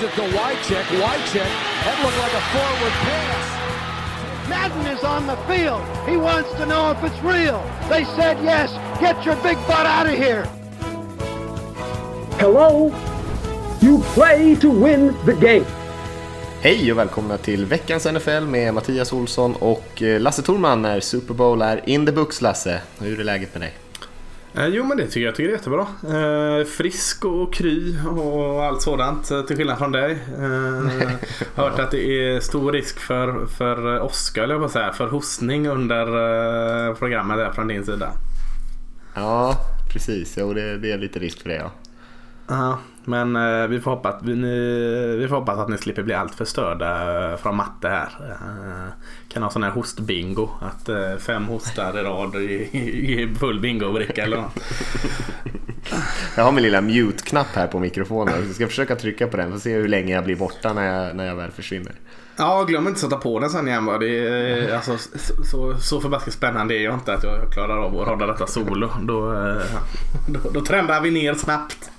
Gives it to Wycheck. Wycheck. That looked like a forward pass. Madden is on the field. He wants to know if it's real. They said yes. Get your big butt out of here. Hello? You play to win the game. Hej och välkomna till veckans NFL med Mattias Olsson och eh, Lasse Thorman när Super Bowl är in the books Lasse. Hur är läget med dig? Eh, jo men det tycker jag, jag tycker det är jättebra. Eh, frisk och kry och allt sådant eh, till skillnad från dig. Eh, hört att det är stor risk för, för Oskar, eller jag säga, för hostning under programmet där från din sida. Ja, precis. Jo, det, det är lite risk för det ja. Ja, men eh, vi, får hoppas, vi, ni, vi får hoppas att ni slipper bli allt förstörda eh, från matte här. Eh, kan ha sån här hostbingo. Att eh, fem hostar i rad i full bingobricka eller något. Jag har min lilla mute-knapp här på mikrofonen. Jag ska försöka trycka på den för att se hur länge jag blir borta när jag, när jag väl försvinner. Ja, glöm inte att sätta på den sen igen bara. Det är, alltså, så, så, så förbaskat spännande är jag inte att jag klarar av att rodda detta solo. Då, eh, då, då trendar vi ner snabbt.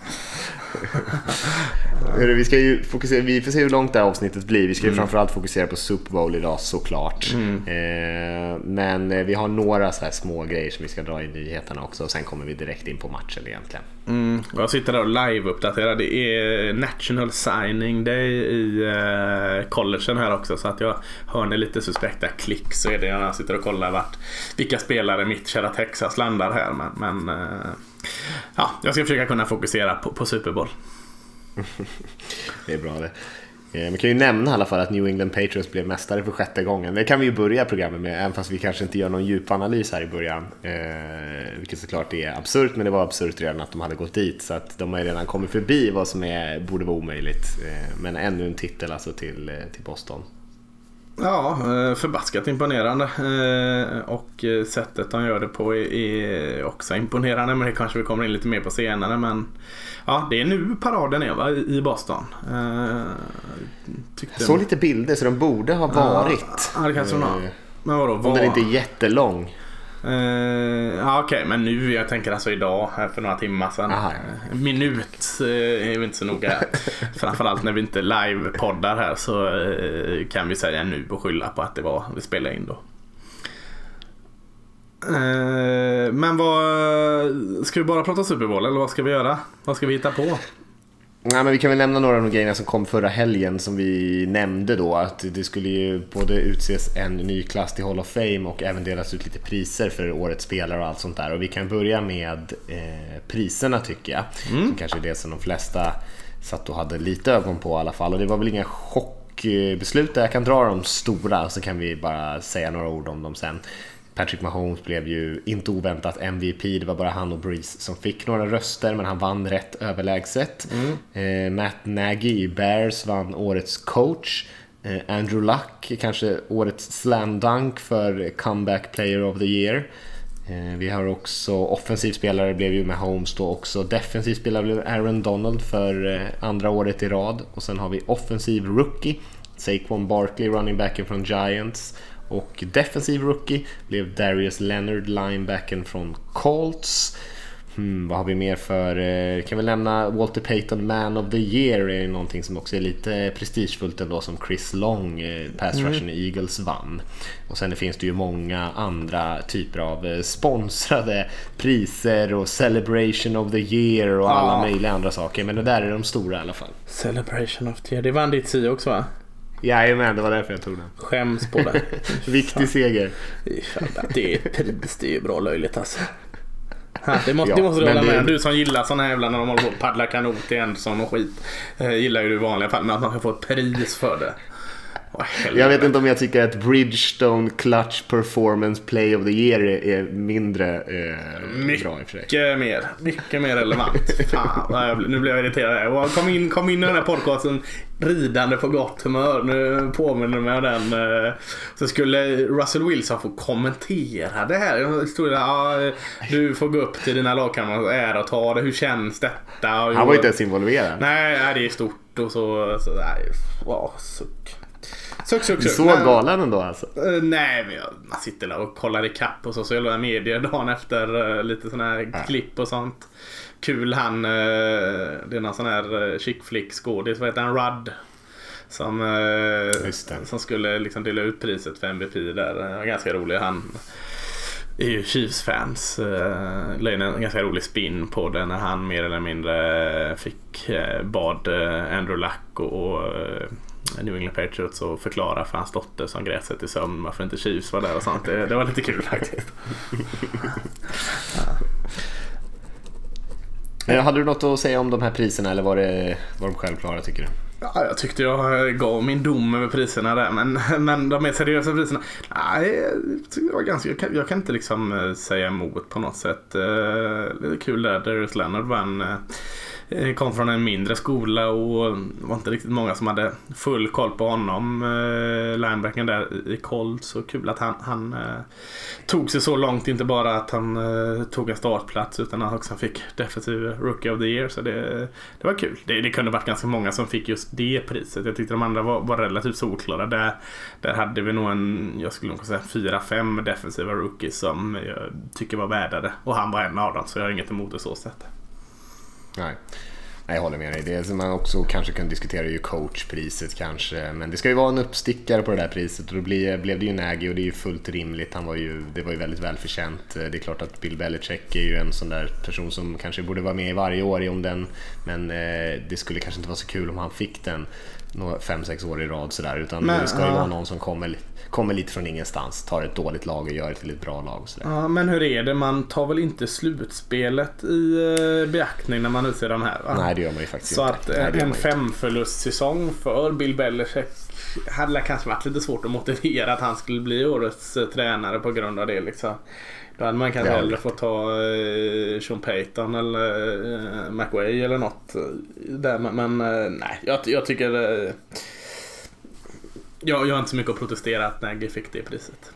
Vi ska ju fokusera, vi får se hur långt det här avsnittet blir. Vi ska ju framförallt fokusera på Super Bowl idag såklart. Eh, men eh, vi har några så här små grejer som vi ska dra i nyheterna också och sen kommer vi direkt in på matchen egentligen. Mm, jag sitter där och live-uppdaterar. Det är National Signing Day i uh, collegen här också. Så att jag hör ni lite suspekta klick så är det när jag sitter och kollar vart, vilka spelare mitt kära Texas landar här. Men, men uh, ja, jag ska försöka kunna fokusera på, på Super Bowl. Det är bra det. Eh, Man kan ju nämna i alla fall att New England Patriots blev mästare för sjätte gången. Det kan vi ju börja programmet med, även fast vi kanske inte gör någon djupanalys här i början. Eh, vilket såklart är absurt, men det var absurt redan att de hade gått dit. Så att de har ju redan kommit förbi vad som är, borde vara omöjligt. Eh, men ännu en titel alltså till, eh, till Boston. Ja, eh, förbaskat imponerande. Eh, Och eh, sättet de gör det på är- också imponerande. Men det kanske vi kommer in lite mer på senare. Men ja, det är nu paraden är va, i Boston. Tyckte Jag såg lite bilder så de borde ha varit. Ja, det kanske de har. Men vadå? Om Var? den inte är jättelång. Eh, ja okej, men nu, jag tänker alltså idag, här för några timmar sedan. Aha. Eh, Minut eh, är vi inte så noga. Framförallt när vi inte live-poddar här så eh, kan vi säga nu och skylla på att det var, vi spelade in då. Eh, men vad, ska vi bara prata Super Bowl eller vad ska vi göra? Vad ska vi hitta på? Nej, men vi kan väl nämna några av de grejerna som kom förra helgen som vi nämnde då. Att det skulle ju både utses en ny klass till Hall of Fame och även delas ut lite priser för årets spelare och allt sånt där. Och vi kan börja med eh, priserna tycker jag. Som kanske är det som de flesta satt och hade lite ögon på i alla fall. Och det var väl inga chockbeslut där. Jag kan dra de stora så kan vi bara säga några ord om dem sen. Patrick Mahomes blev ju inte oväntat MVP. Det var bara han och Breeze som fick några röster, men han vann rätt överlägset. Eh, Matt Nagy i Bears vann årets coach. Eh, Andrew Luck, kanske årets slam dunk för comeback player of the year. Eh, vi har också offensiv spelare blev ju Mahomes då också. Defensiv spelare blev Aaron Donald för eh, andra året i rad. Och sen har vi offensiv rookie, Saquon Barkley, running backen från Giants. Och defensiv rookie blev Darius Leonard, linebacken från Colts. Hmm, vad har vi mer för... Eh, kan vi nämna Walter Payton Man of the Year är någonting som också är lite prestigefullt ändå som Chris Long, eh, pass rushen i Eagles vann. Och sen finns det ju många andra typer av eh, sponsrade priser och Celebration of the Year och alla möjliga andra saker. Men det där är de stora i alla fall. Celebration of Tear. Det vann ditt 10 också va? Jajamän, det var därför jag tog den. Skäms på det. Viktig seger. Det är pris, det är ju bra löjligt alltså. Det måste, Ja, det måste du hålla det- med. Du som gillar såna här jävla när de håller på och paddlar kanot i Anderson och skit. Eh, gillar ju du i vanliga fall. Men att man kan få ett pris för det. Helvete. Jag vet inte om jag tycker att Bridgestone Clutch Performance Play of the Year är, mindre eh, bra i och för sig. Mycket mer. Mycket mer relevant. Fan, nu blir jag irriterad. Kom in, kom in i den här podcasten ridande på gott humör. Nu påminner du mig om den. eh, Så skulle Russell Wilson få kommentera det här. Jag stod där, ja, du får gå upp till dina lagkamrater och ära och ta det. Hur känns detta? Och Han var ju inte ens involverad. Nej, det är stort och så. så nej, wow, suck. Suck, suck, Du suck. såg Men- galen ändå alltså? Eh, nej, men jag, man sitter där och kollar ikapp på sociala medier dagen efter. eh, lite sådana här klipp och sånt. Kul han, eh, det är någon sån här eh, chick flick skådis, vad heter han? Rudd. Som, eh, som skulle liksom dela ut priset för MVP där. Ganska rolig. Han är ju Chiefs-fans. Uh, in en ganska rolig spin på det när han mer eller mindre fick bad Andrew Luck och, och New England Patriots och förklara för hans dotter som grät sig till sömn varför inte Chiefs var där och sånt. Det, det var lite kul faktiskt. Hade du något att säga om de här priserna eller var, det, var de självklara tycker du? Ja, jag tyckte jag gav min dom över priserna där men, men de mer seriösa priserna. Nej, jag, var ganska, jag, kan, jag kan inte liksom eh, säga emot på något sätt. Eh, lite Det är kul där. Darius Leonard vann. Eh, Eh, kom från en mindre skola och det var inte riktigt många som hade full koll på honom. Eh, linebacken där i Colts. Så kul att han, han eh, tog sig så långt. Inte bara att han tog en startplats utan att han också fick Defensive Rookie of the Year. Så det, det var kul. Det, det kunde varit ganska många som fick just det priset. Jag tyckte de andra var, var relativt solklara. Där, där hade vi nog en, jag skulle nog säga fyra, fem defensiva rookies som jag tycker var värdade. Och han var en av dem så jag har inget emot det så sett. Nej. Nej, jag håller med dig. Det som man också kanske kan diskutera är ju coachpriset kanske. Men det ska ju vara en uppstickare på det där priset och då blev, blev det ju Nagy och det är ju fullt rimligt. Han var ju, det var ju väldigt välförtjänt. Det är klart att Bill Belichick är ju en sån där person som kanske borde vara med i varje år i om den. Men eh, det skulle kanske inte vara så kul om han fick den fem, sex år i rad sådär. Utan Men, det ska ju ja. vara någon som kommer, kommer lite från ingenstans. Tar ett dåligt lag och gör det till ett bra lag. Sådär. Ja, men hur är det? Man tar väl inte slutspelet i eh, beaktning när man utser de här? Va? Nej, det gör man ju faktiskt Så inte. att Nej, eh, en femförlustsäsong för Bill Belichick hade kanske varit lite svårt att motivera att han skulle bli årets eh, tränare på grund av det. Liksom. Då hade man kanske Ja. hellre fått ta eh, Sean Payton eller eh, McWay eller något. eh, Där. Men, eh, nej, jag, jag tycker... Jag, jag har inte så mycket att protestera att Nagy fick det priset.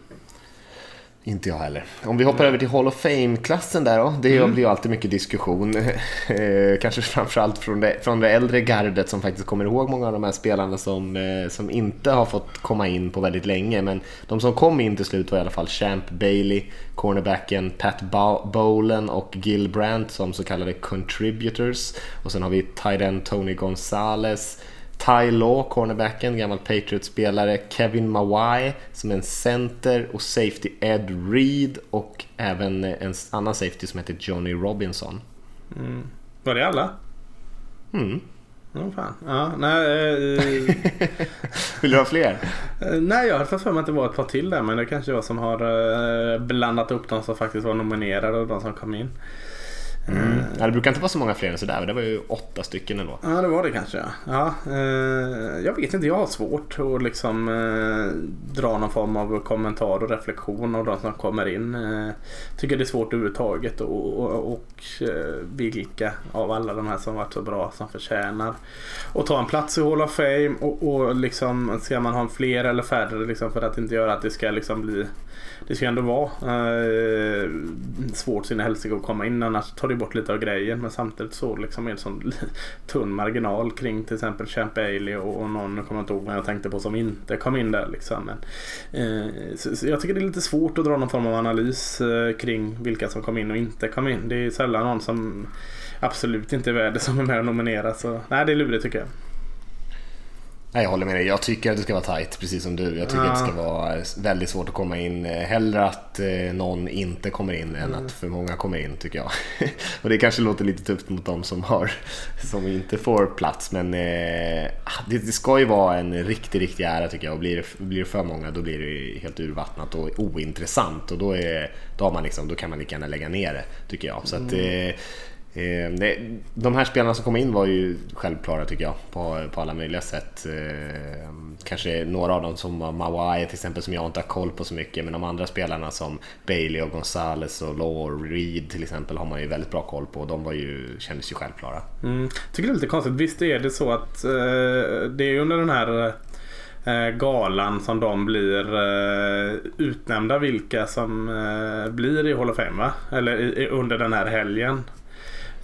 Inte jag heller. Om vi hoppar över till Hall of Fame-klassen där då. Det blir ju alltid mycket diskussion. Eh, Kanske framförallt från det, från det äldre gardet som faktiskt kommer ihåg många av de här spelarna som, eh, som inte har fått komma in på väldigt länge. Men de som kom in till slut var i alla fall Champ Bailey, cornerbacken Pat Bow- Bowlen och Gil Brandt som så kallade contributors. Och sen har vi end Tony Gonzalez, Ty Law, cornerbacken, gammal Patriots-spelare. Kevin Mawai som är en center och safety Ed Reed och även en annan safety som heter Johnny Robinson. Var det alla? Mm. Ja, fan. Ja, nej, eh, Vill du ha fler? Eh, Nej, jag hade fått för mig att det var ett par till där men det kanske jag som har eh, blandat upp de som faktiskt var nominerade och de som kom in. Mm. Ja, det brukar inte vara så många fler än sådär, det var ju åtta stycken ändå. Ja, det var det kanske. Ja. Ja, eh, jag vet inte, jag har svårt att liksom eh, dra någon form av kommentar och reflektion av de som kommer in. Eh, tycker det är svårt överhuvudtaget och, och, och eh, vilka av alla de här som varit så bra som förtjänar att ta en plats i Hall of Fame och, och liksom ska man ha fler eller färre liksom för att inte göra att det ska liksom bli det ska ändå vara eh, svårt sina helsike att komma in annars tar det bort lite av grejen men samtidigt så liksom är det sån tunn marginal kring till exempel Champ Bailey och, och någon, jag kommer inte ihåg vad jag tänkte på som inte kom in där liksom. Men, eh, så, så jag tycker det är lite svårt att dra någon form av analys eh, kring vilka som kom in och inte kom in. Det är sällan någon som absolut inte är värd det som är med och nominerar så nej det är lurigt tycker jag. Nej, jag håller med dig. Jag tycker att det ska vara tight, precis som du. Jag tycker Ja. att det ska vara väldigt svårt att komma in. Eh, Hellre att eh, någon inte kommer in än att för många kommer in, tycker jag. Och det kanske låter lite tufft mot dem som, har, som inte får plats, men eh, det, det ska ju vara en riktig, riktig ära tycker jag. Och blir det, blir det för många då blir det helt urvattnat och ointressant. Och då, är, då, har man liksom, då kan man lika gärna lägga ner det, tycker jag. Så att, eh, Eh, Eh, det, de här spelarna som kom in var ju självklara tycker jag på, på alla möjliga sätt. Eh, kanske några av dem som var Mawai till exempel som jag inte har koll på så mycket men de andra spelarna som Bailey och Gonzales och Law och Reed till exempel har man ju väldigt bra koll på och de var ju, kändes ju självklara. Mm. Tycker det är lite konstigt. Visst är det så att eh, det är under den här eh, galan som de blir uh, utnämnda vilka som uh, blir i Hall of Fame va? Eller i, under den här helgen.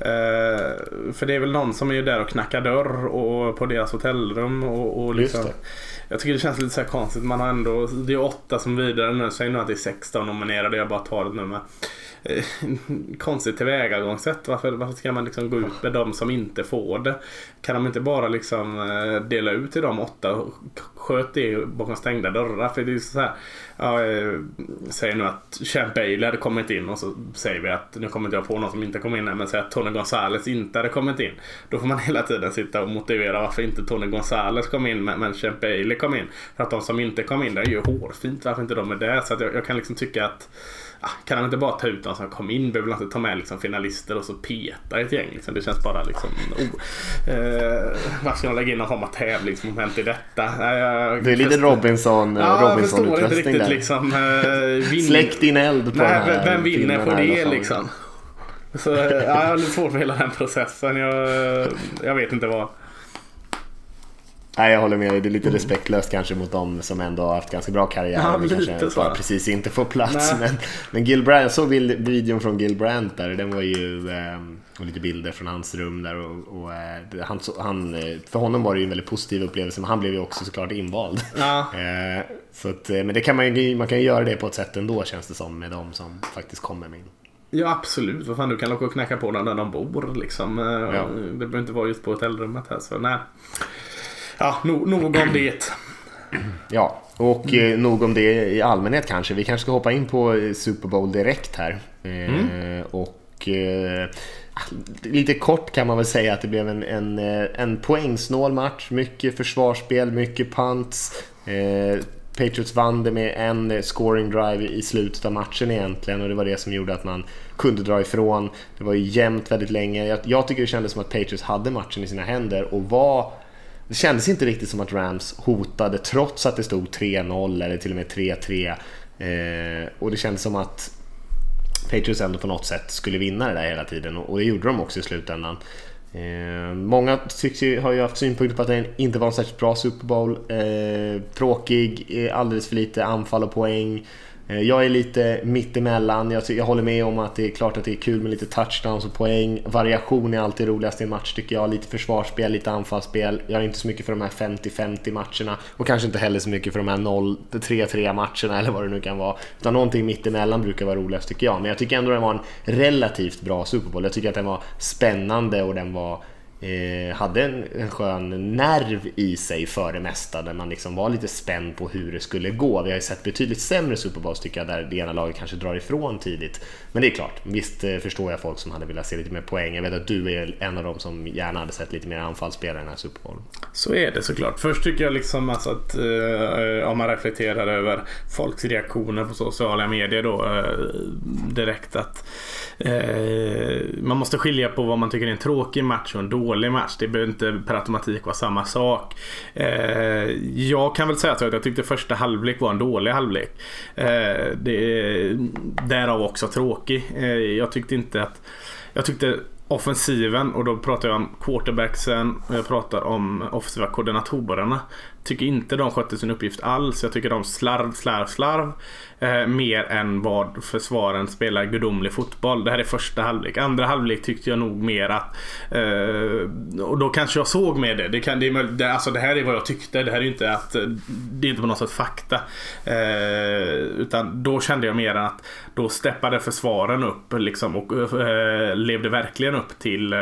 Eh, för det är väl någon som är där och knackar dörr och, på deras hotellrum. Och, och liksom, jag tycker det känns lite så konstigt. Man har ändå, det är åtta som vidare nu. Säg nu att det är 16 nominerade. Jag bara tar det nu med. Eh, konstigt tillvägagångssätt. Varför, varför ska man liksom gå ut med de som inte får det? Kan de inte bara liksom eh, dela ut till de åtta och sköt det bakom stängda dörrar? För det är så här, ja, eh, säger nu att Champ Bailey hade kommit in och så säger vi att, nu kommer inte jag på någon som inte kom in här, men säger att Tony Gonzales inte hade kommit in. Då får man hela tiden sitta och motivera varför inte Tony Gonzales kom in men Champ Bailey kom in. För att de som inte kom in, det är ju hårfint varför inte de är där. Så jag, jag kan liksom tycka att kan han inte bara ta ut de som kom in? Behöver han inte ta med liksom finalister och så peta ett gäng? Liksom? Det känns bara liksom... Oh. Eh, varför ska de lägga in någon form av tävlingsmoment i detta? Eh, det är lite Robinson, ja, Robinson jag riktigt liksom. Eh, Släck din eld på Nej, den här Vem vinner på det liksom? Så, ja, jag har lite svårt med hela den processen. Jag, jag vet inte vad. Nej, jag håller med dig. Det är lite respektlöst kanske mot dem som ändå har haft ganska bra karriär. Ja, kanske bara precis inte får plats. Men, men Gil Brandt, jag såg videon från Gil Brandt där. Den var ju... Eh, och lite bilder från hans rum där. Och, och eh, han, han, eh, för honom var det ju en väldigt positiv upplevelse. Men han blev ju också såklart invald. Ja. eh, så att, eh, men det kan man, man kan ju göra det på ett sätt ändå känns det som. Med de som faktiskt kommer med in. Ja absolut, vad fan du kan åka och knacka på dem där de bor liksom. Ja. Det behöver inte vara just på hotellrummet här så nej. Ja, nog, nog om det. Ja, och mm. eh, nog om det i allmänhet kanske. Vi kanske ska hoppa in på eh, Super Bowl direkt här. Eh, mm. Och eh, lite kort kan man väl säga att det blev en, en, eh, en poängsnål match. Mycket försvarsspel, mycket punts. Patriots vann det med en eh, scoring drive i slutet av matchen egentligen och det var det som gjorde att man kunde dra ifrån. Det var ju jämnt väldigt länge. Jag, jag tycker det kändes som att Patriots hade matchen i sina händer och var det kändes inte riktigt som att Rams hotade trots att det stod 3-0 eller till och med 3-3. Eh, och det kändes som att Patriots ändå på något sätt skulle vinna det där hela tiden och, och det gjorde de också i slutändan. Eh, många tycks ju, har ju haft synpunkter på att det inte var en särskilt bra Super Bowl. Eh, tråkig, eh, alldeles för lite anfall och poäng. Eh, jag är lite mittemellan. Jag, jag håller med om att det är klart att det är kul med lite touchdowns och poäng. Variation är alltid roligast i en match tycker jag. Lite försvarsspel, lite anfallsspel. Jag är inte så mycket för de här 50-50 matcherna och kanske inte heller så mycket för de här 0-3-3 matcherna eller vad det nu kan vara. Utan någonting mittemellan brukar vara roligast tycker jag. Men jag tycker ändå den var en relativt bra Super Bowl. Jag tycker att den var spännande och den var eh, hade en, en skön nerv i sig för det mesta där man liksom var lite spänd på hur det skulle gå. Vi har ju sett betydligt sämre Super Bowls tycker jag där det ena laget kanske drar ifrån tidigt. Men det är klart, visst eh, förstår jag folk som hade velat se lite mer poäng. Jag vet att du är en av dem som gärna hade sett lite mer anfallsspelare i den här Super Bowl. Så är det såklart. Först tycker jag liksom alltså att eh, om man reflekterar över folks reaktioner på sociala medier då eh, direkt att eh, man måste skilja på vad man tycker är en tråkig match och en dålig match. Det behöver inte per automatik vara samma sak. Eh, jag kan väl säga så att jag tyckte första halvlek var en dålig halvlek. Eh, det, därav också tråkig. Eh, jag tyckte inte att jag tyckte offensiven och då pratar jag om quarterbacksen och jag pratar om offensiva koordinatorerna. Tycker inte de skötte sin uppgift alls. Jag tycker de slarv, slarv, slarv. Eh, mer än vad försvaren spelar gudomlig fotboll. Det här är första halvlek. Andra halvlek tyckte jag nog mer att... Eh, och då kanske jag såg med det. Det, kan, det, är, det, alltså det här är vad jag tyckte. Det här är inte att... Eh, det är inte på något sätt fakta. Eh, utan då kände jag mer att då steppade försvaren upp liksom och eh, levde verkligen upp till eh,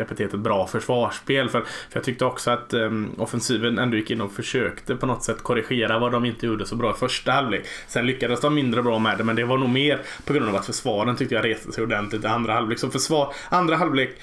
epitetet bra försvarsspel. För, för jag tyckte också att eh, offensiven ändå gick in och försökte på något sätt korrigera vad de inte gjorde så bra i första halvlek. Sen lyckades de mindre bra med det men det var nog mer på grund av att försvaren tyckte jag reste sig ordentligt i andra halvlek. Så försvar, andra halvlek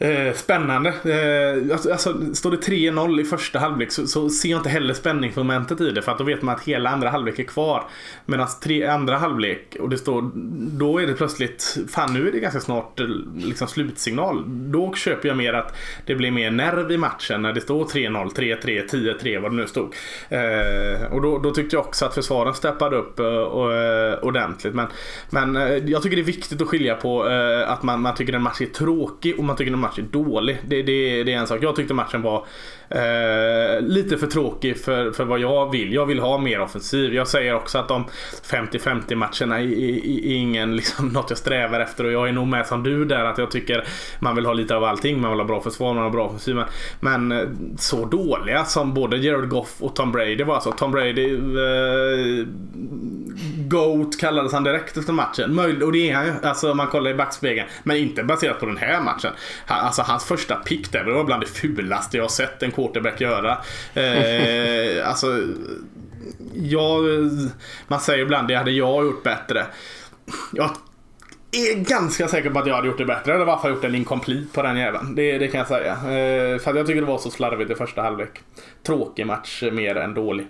Eh, spännande. Eh, alltså, alltså, står det 3-0 i första halvlek så, så, ser jag inte heller spänningsmomentet i det. För att då vet man att hela andra halvlek är kvar. Medan tre andra halvlek och det står, då är det plötsligt, fan nu är det ganska snart eh, liksom slutsignal. Då köper jag mer att det blir mer nerv i matchen när det står 3-0, 3-3, 10-3 vad det nu stod. Eh, och då, då, tyckte jag också att försvaren steppade upp eh, eh ordentligt. Men, men eh, jag tycker det är viktigt att skilja på att man, man tycker en match är tråkig och man tycker en match match är dålig. Det, det, det är en sak. Jag tyckte matchen var eh, lite för tråkig för, för vad jag vill. Jag vill ha mer offensiv. Jag säger också att de 50-50 matcherna är, är, är ingen liksom, något jag strävar efter och jag är nog med som du där att jag tycker man vill ha lite av allting. Man vill ha bra försvar, man vill ha bra offensiv. Men, men eh, så dåliga som både Jared Goff och Tom Brady var. Alltså Tom Brady eh, GOAT kallades han direkt efter matchen. och det är han ju. Alltså man kollar i backspegeln. Men inte baserat på den här matchen. Alltså hans första pick där, det var bland det fulaste jag har sett en quarterback göra. Eh, alltså, jag, man säger ibland det hade jag gjort bättre. Jag är ganska säker på att jag hade gjort det bättre. Eller i alla fall gjort en incomplete på den jäveln. Det, det kan jag säga. Eh, för jag tycker det var så slarvigt i första halvlek. Tråkig match mer än dålig.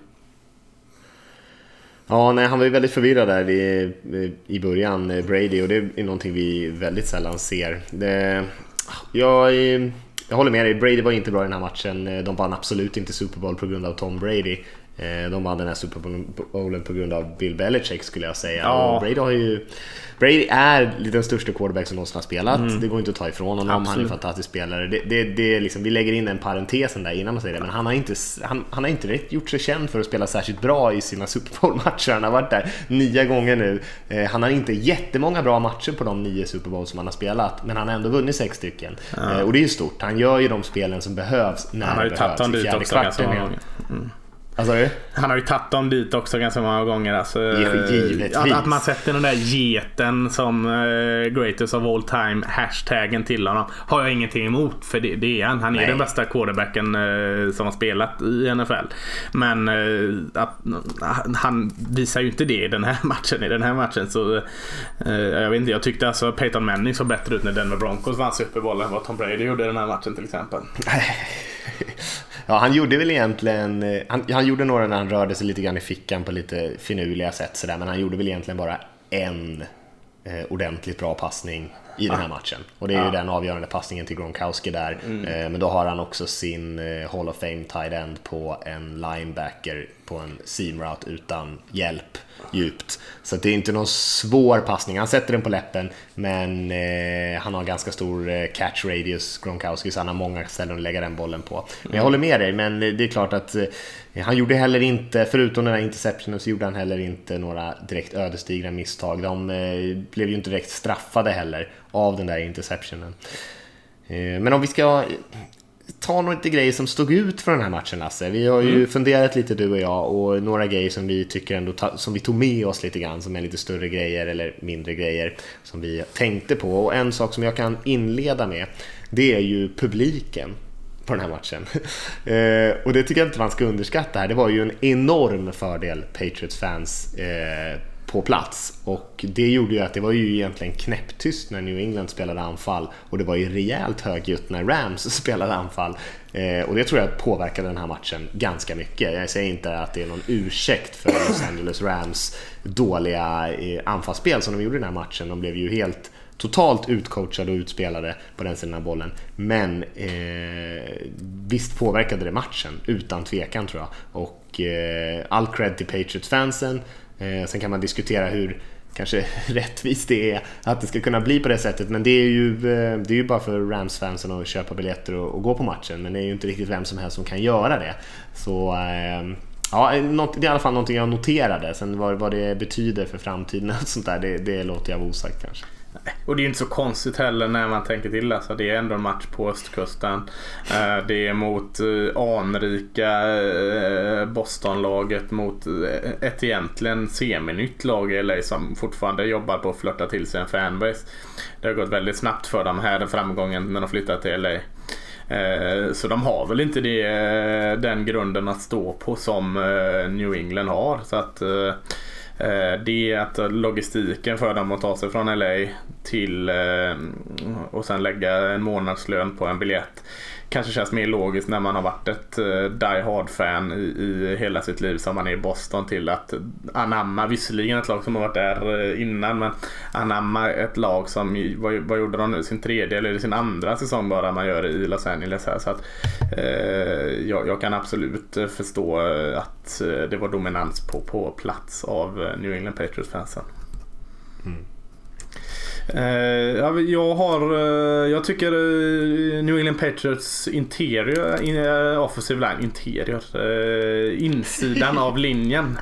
Ja, nej, han var ju väldigt förvirrad där i, eh, i början, eh, Brady, och det är någonting vi väldigt sällan ser. Det, jag, jag håller med dig, Brady var inte bra i den här matchen. De vann absolut inte Super Bowl på grund av Tom Brady. Eh, de vann den här Super Bowlen på grund av Bill Belichick skulle jag säga. Ja. Brady har ju Brady är den största quarterback som någonsin har spelat. Mm. Det går inte att ta ifrån honom. Absolut. Han är en fantastisk spelare. Det, det, det liksom, vi lägger in den parentesen där innan man säger det. Men han har inte, han, han har inte gjort sig känd för att spela särskilt bra i sina Super Bowl-matcher. Han har varit där nio gånger nu. Eh, han har inte jättemånga bra matcher på de nio Super Bowl som han har spelat. Men han har ändå vunnit sex stycken. Ja. Eh, och det är ju stort. Han gör ju de spelen som behövs när han har ju tagit dit också ganska många gånger. Mm. Alltså, han har ju tagit dem dit också ganska många gånger. Alltså, att, att, man sätter den där geten som uh, greatest of all time hashtaggen till honom har jag ingenting emot. För det, det är han. Han är Nej. den bästa quarterbacken uh, som har spelat i NFL. Men uh, att, han visar ju inte det i den här matchen. I den här matchen så jag vet inte. Jag tyckte alltså Peyton Manning såg bättre ut när Denver Broncos vann Super Bowl än vad Tom Brady gjorde i den här matchen till exempel. Ja, han gjorde väl egentligen, eh, han, han gjorde några när han rörde sig lite grann i fickan på lite finurliga sätt sådär, men han gjorde väl egentligen bara en eh, ordentligt bra passning i den här matchen. Och det är ju den avgörande passningen till Gronkowski där. Mm. Eh, men då har han också sin eh, Hall of Fame tight end på en linebacker på en seam route utan hjälp djupt. Så det är inte någon svår passning. Han sätter den på läppen, men eh, han har ganska stor eh, catch radius, Gronkowski, så han har många ställen att lägga den bollen på. Men jag håller med dig, men det är klart att eh, han gjorde heller inte, förutom den här interceptionen, så gjorde han heller inte några direkt ödesdigra misstag. De eh, blev ju inte direkt straffade heller av den där interceptionen. Eh, men om vi ska ta några grejer som stod ut från den här matchen Lasse. Vi har ju mm. funderat lite du och jag och några grejer som vi tycker ändå som vi tog med oss lite grann som är lite större grejer eller mindre grejer som vi tänkte på. Och en sak som jag kan inleda med det är ju publiken på den här matchen. eh, och det tycker jag inte man ska underskatta här. Det var ju en enorm fördel Patriots fans eh, på plats. Och det gjorde ju att det var ju egentligen knäpptyst när New England spelade anfall och det var ju rejält högljutt när Rams spelade anfall. Eh, och det tror jag påverkade den här matchen ganska mycket. Jag säger inte att det är någon ursäkt för Los Angeles Rams dåliga eh, anfallsspel som de gjorde i den här matchen. De blev ju helt totalt utcoachade och utspelade på den sidan av bollen. Men eh, visst påverkade det matchen, utan tvekan tror jag. Och eh, all cred till Patriots-fansen. Eh, sen kan man diskutera hur kanske rättvist det är att det ska kunna bli på det sättet. Men det är ju, eh, det är ju bara för Rams-fansen att köpa biljetter och, och, gå på matchen. Men det är ju inte riktigt vem som helst som kan göra det. Så eh, ja, något, det är i alla fall någonting jag noterade. Sen vad, vad det betyder för framtiden och sånt där, det, det låter jag vara osagt kanske. Och det är inte så konstigt heller när man tänker till. Alltså, det är ändå en match på östkusten. Eh, det är mot eh, anrika eh, Bostonlaget mot ett egentligen seminytt lag i LA som fortfarande jobbar på att flörta till sig en fanbase. Det har gått väldigt snabbt för dem här, den framgången, när de flyttat till LA. Så de har väl inte det, den grunden att stå på som New England har. Så att Eh, det är att logistiken för dem att ta sig från LA till eh, och sen lägga en månadslön på en biljett kanske känns mer logiskt när man har varit ett uh, Die Hard-fan i, i, hela sitt liv som man är i Boston till att anamma, visserligen ett lag som har varit där uh, innan, men anamma ett lag som, vad, vad gjorde de nu, sin tredje eller sin andra säsong bara man gör i Los Angeles här. Så att, uh, jag, jag, kan absolut förstå att det var dominans på, på plats av New England Patriots-fansen. Mm. Uh, jag har, uh, jag tycker uh, New England Patriots interior, in, offensive line, interior, insidan av linjen.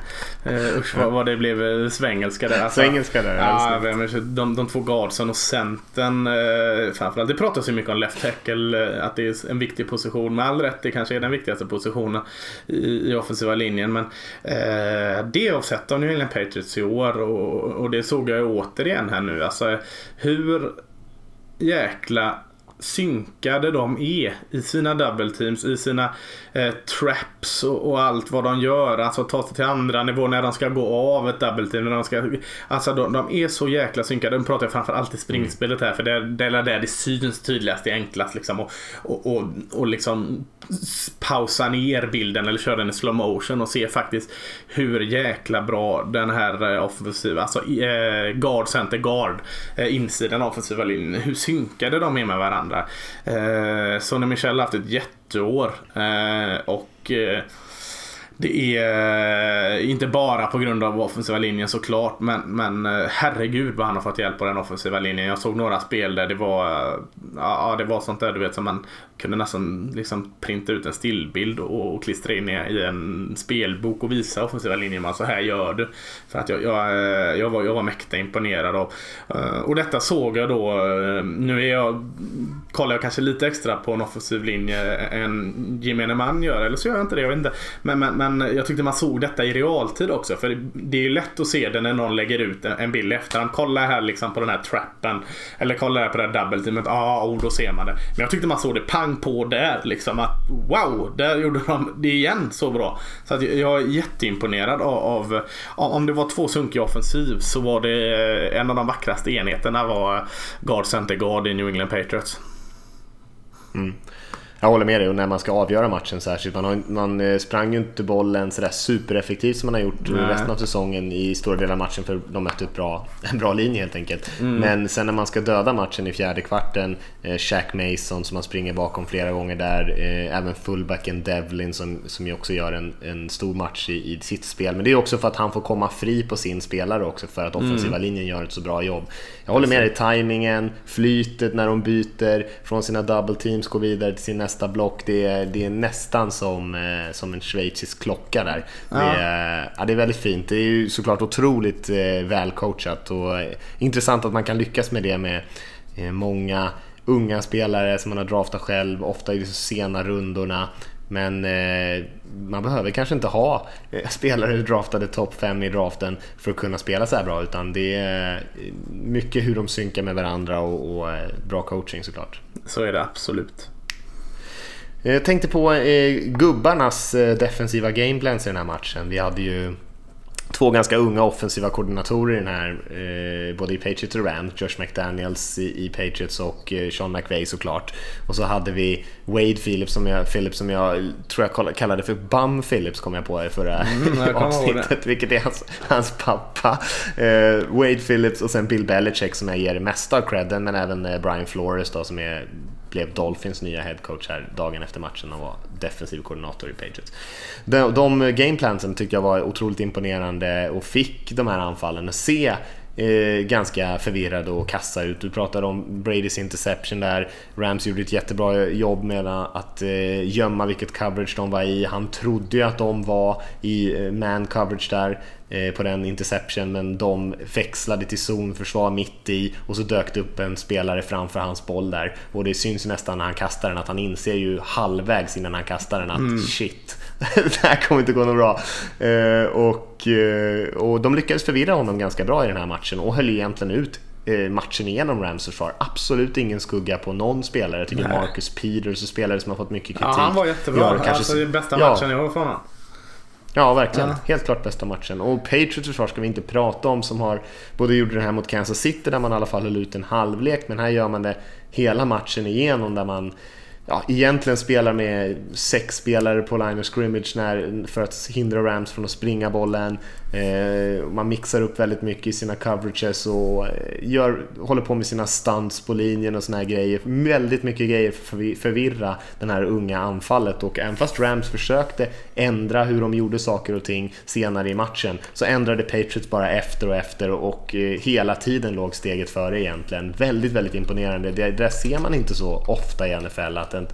usch vad, vad, det blev svengelska där. Alltså, svengelska där. Ja, de, de två guardsen och centern framförallt. Det pratas ju mycket om left tackle, att det är en viktig position. Med all rätt, det kanske är den viktigaste positionen i, i offensiva linjen. Men det har sett av New England Patriots i år och, och det såg jag återigen här nu. Alltså, hur jäkla synkade de är i sina double teams, i sina eh, traps och, och, allt vad de gör. Alltså ta sig till andra nivå när de ska gå av ett double team. När de ska, alltså de, de är så jäkla synkade. Nu pratar jag framförallt i springspelet här för det, det är där det syns tydligast, det enklast liksom. Och, och, och, och liksom pausa ner bilden eller köra den i slow motion och se faktiskt hur jäkla bra den här eh, offensiva, alltså eh, guard, center, guard, eh, insidan av offensiva linjen, hur synkade de är med varandra. Eh, Sonny Michel har haft ett jätteår eh, och eh, det är eh, inte bara på grund av offensiva linjen såklart men, men eh, herregud vad han har fått hjälp på den offensiva linjen. Jag såg några spel där det var, eh, ja, det var sånt där du vet som man kunde nästan liksom printa ut en stillbild och, och klistra in i en spelbok och visa offensiva linjen. Man så här gör du. För att jag, jag, jag, var, jag var mäkta imponerad av. Och detta såg jag då. Nu är jag, kollar jag kanske lite extra på en offensiv linje än gemene man gör. Eller så gör jag inte det. Jag vet inte. Men, men, men jag tyckte man såg detta i realtid också. För det är ju lätt att se det när någon lägger ut en bild i efterhand. Kolla här liksom på den här trappen. Eller kolla här på det här double teamet. Ja, ah, oh, då ser man det. Men jag tyckte man såg det pang på där. Liksom att wow, där gjorde de det igen så bra. Så att jag är jätteimponerad av, av om det var två sunkiga offensiv så var det eh, en av de vackraste enheterna var guard center guard i New England Patriots. Mm. Jag håller med dig och när man ska avgöra matchen särskilt. Man, har, man eh, sprang ju inte bollen sådär supereffektivt som man har gjort Nej. resten av säsongen i stora delar av matchen för de mötte upp bra, en bra linje helt enkelt. Mm. Men sen när man ska döda matchen i fjärde kvarten, eh, Shaq Mason som man springer bakom flera gånger där, eh, även fullbacken Devlin som, som ju också gör en, en stor match i, i sitt spel. Men det är också för att han får komma fri på sin spelare också för att offensiva mm. linjen gör ett så bra jobb. Jag håller med dig, tajmingen, flytet när de byter från sina double teams, går vidare till sin nästa block. Det är, det är nästan som, eh, som en schweizisk klocka där. Ja. Det, är, ja, det är väldigt fint. Det är ju såklart otroligt eh, välcoachat och eh, intressant att man kan lyckas med det med många unga spelare som man har draftat själv, ofta i de sena rundorna. Men eh, man behöver kanske inte ha spelare draftade topp 5 i draften för att kunna spela så här bra utan det är mycket hur de synkar med varandra och, och bra coaching såklart. Så är det absolut. Jag tänkte på eh, gubbarnas eh, defensiva gameplans i den här matchen. Vi hade ju två ganska unga offensiva koordinatorer i den här, eh, både i Patriots och Rams. Josh McDaniels i, Patriots och eh, Sean McVay såklart. Och så hade vi Wade Phillips som jag, Phillips som jag tror jag kallade för Bum Phillips kom jag på i förra mm, avsnittet, vilket är hans, hans pappa. Eh, Wade Phillips och sen Bill Belichick som jag ger det mesta av credden, men även eh, Brian Flores då som är blev Dolphins nya headcoach här dagen efter matchen och var defensiv koordinator i Patriots. De, de gameplansen tyckte jag var otroligt imponerande och fick de här anfallen att se eh, ganska förvirrade och kassa ut. Du pratade om Bradys interception där. Rams gjorde ett jättebra jobb med att eh, gömma vilket coverage de var i. Han trodde ju att de var i eh, man coverage där på den interception men de växlade till zonförsvar mitt i och så dök det upp en spelare framför hans boll där och det syns nästan när han kastar den att han inser ju halvvägs innan han kastar den att mm. shit, det här kommer inte gå något bra. Eh, och, eh, och de lyckades förvirra honom ganska bra i den här matchen och höll egentligen ut eh, matchen igenom Rams försvar. Absolut ingen skugga på någon spelare. Jag tycker Nej. Marcus Peters spelare som har fått mycket kritik. Ja, han var jättebra. Gör, kanske... Alltså, det är bästa matchen ja. jag har från honom. Ja, verkligen. Ja. Helt klart bästa matchen. Och Patriots försvar ska vi inte prata om som har både gjorde det här mot Kansas City där man i alla fall höll ut en halvlek men här gör man det hela matchen igenom där man ja, egentligen spelar med sex spelare på line of scrimmage när, för att hindra Rams från att springa bollen. Eh, man mixar upp väldigt mycket i sina coverages och eh, gör, håller på med sina stunts på linjen och såna här grejer. Väldigt mycket grejer för att förvirra den här unga anfallet och även fast Rams försökte ändra hur de gjorde saker och ting senare i matchen så ändrade Patriots bara efter och efter och eh, hela tiden låg steget före egentligen. Väldigt, väldigt imponerande. Det, det ser man inte så ofta i NFL att, en,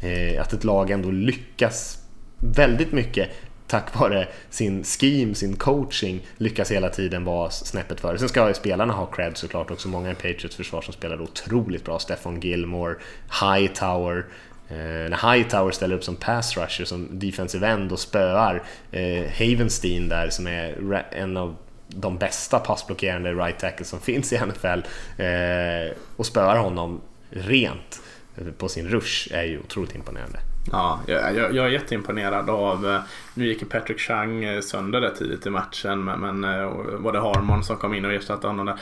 eh, att ett lag ändå lyckas väldigt mycket tack vare sin scheme, sin coaching lyckas hela tiden vara snäppet före. Sen ska ju spelarna ha cred såklart också. Många i Patriots försvar som spelar otroligt bra. Stefan Gilmore, Hightower. Eh, när Hightower ställer upp som pass rusher, som defensive end och spöar eh, Havenstein där som är en av de bästa passblockerande right tackles som finns i NFL eh, och spöar honom rent på sin rush är ju otroligt imponerande. Ja, jag, jag, är jätteimponerad av, eh, nu gick Patrick Chang eh, sönder där tidigt i matchen men, men eh, var det Harmon som kom in och ersatte honom där.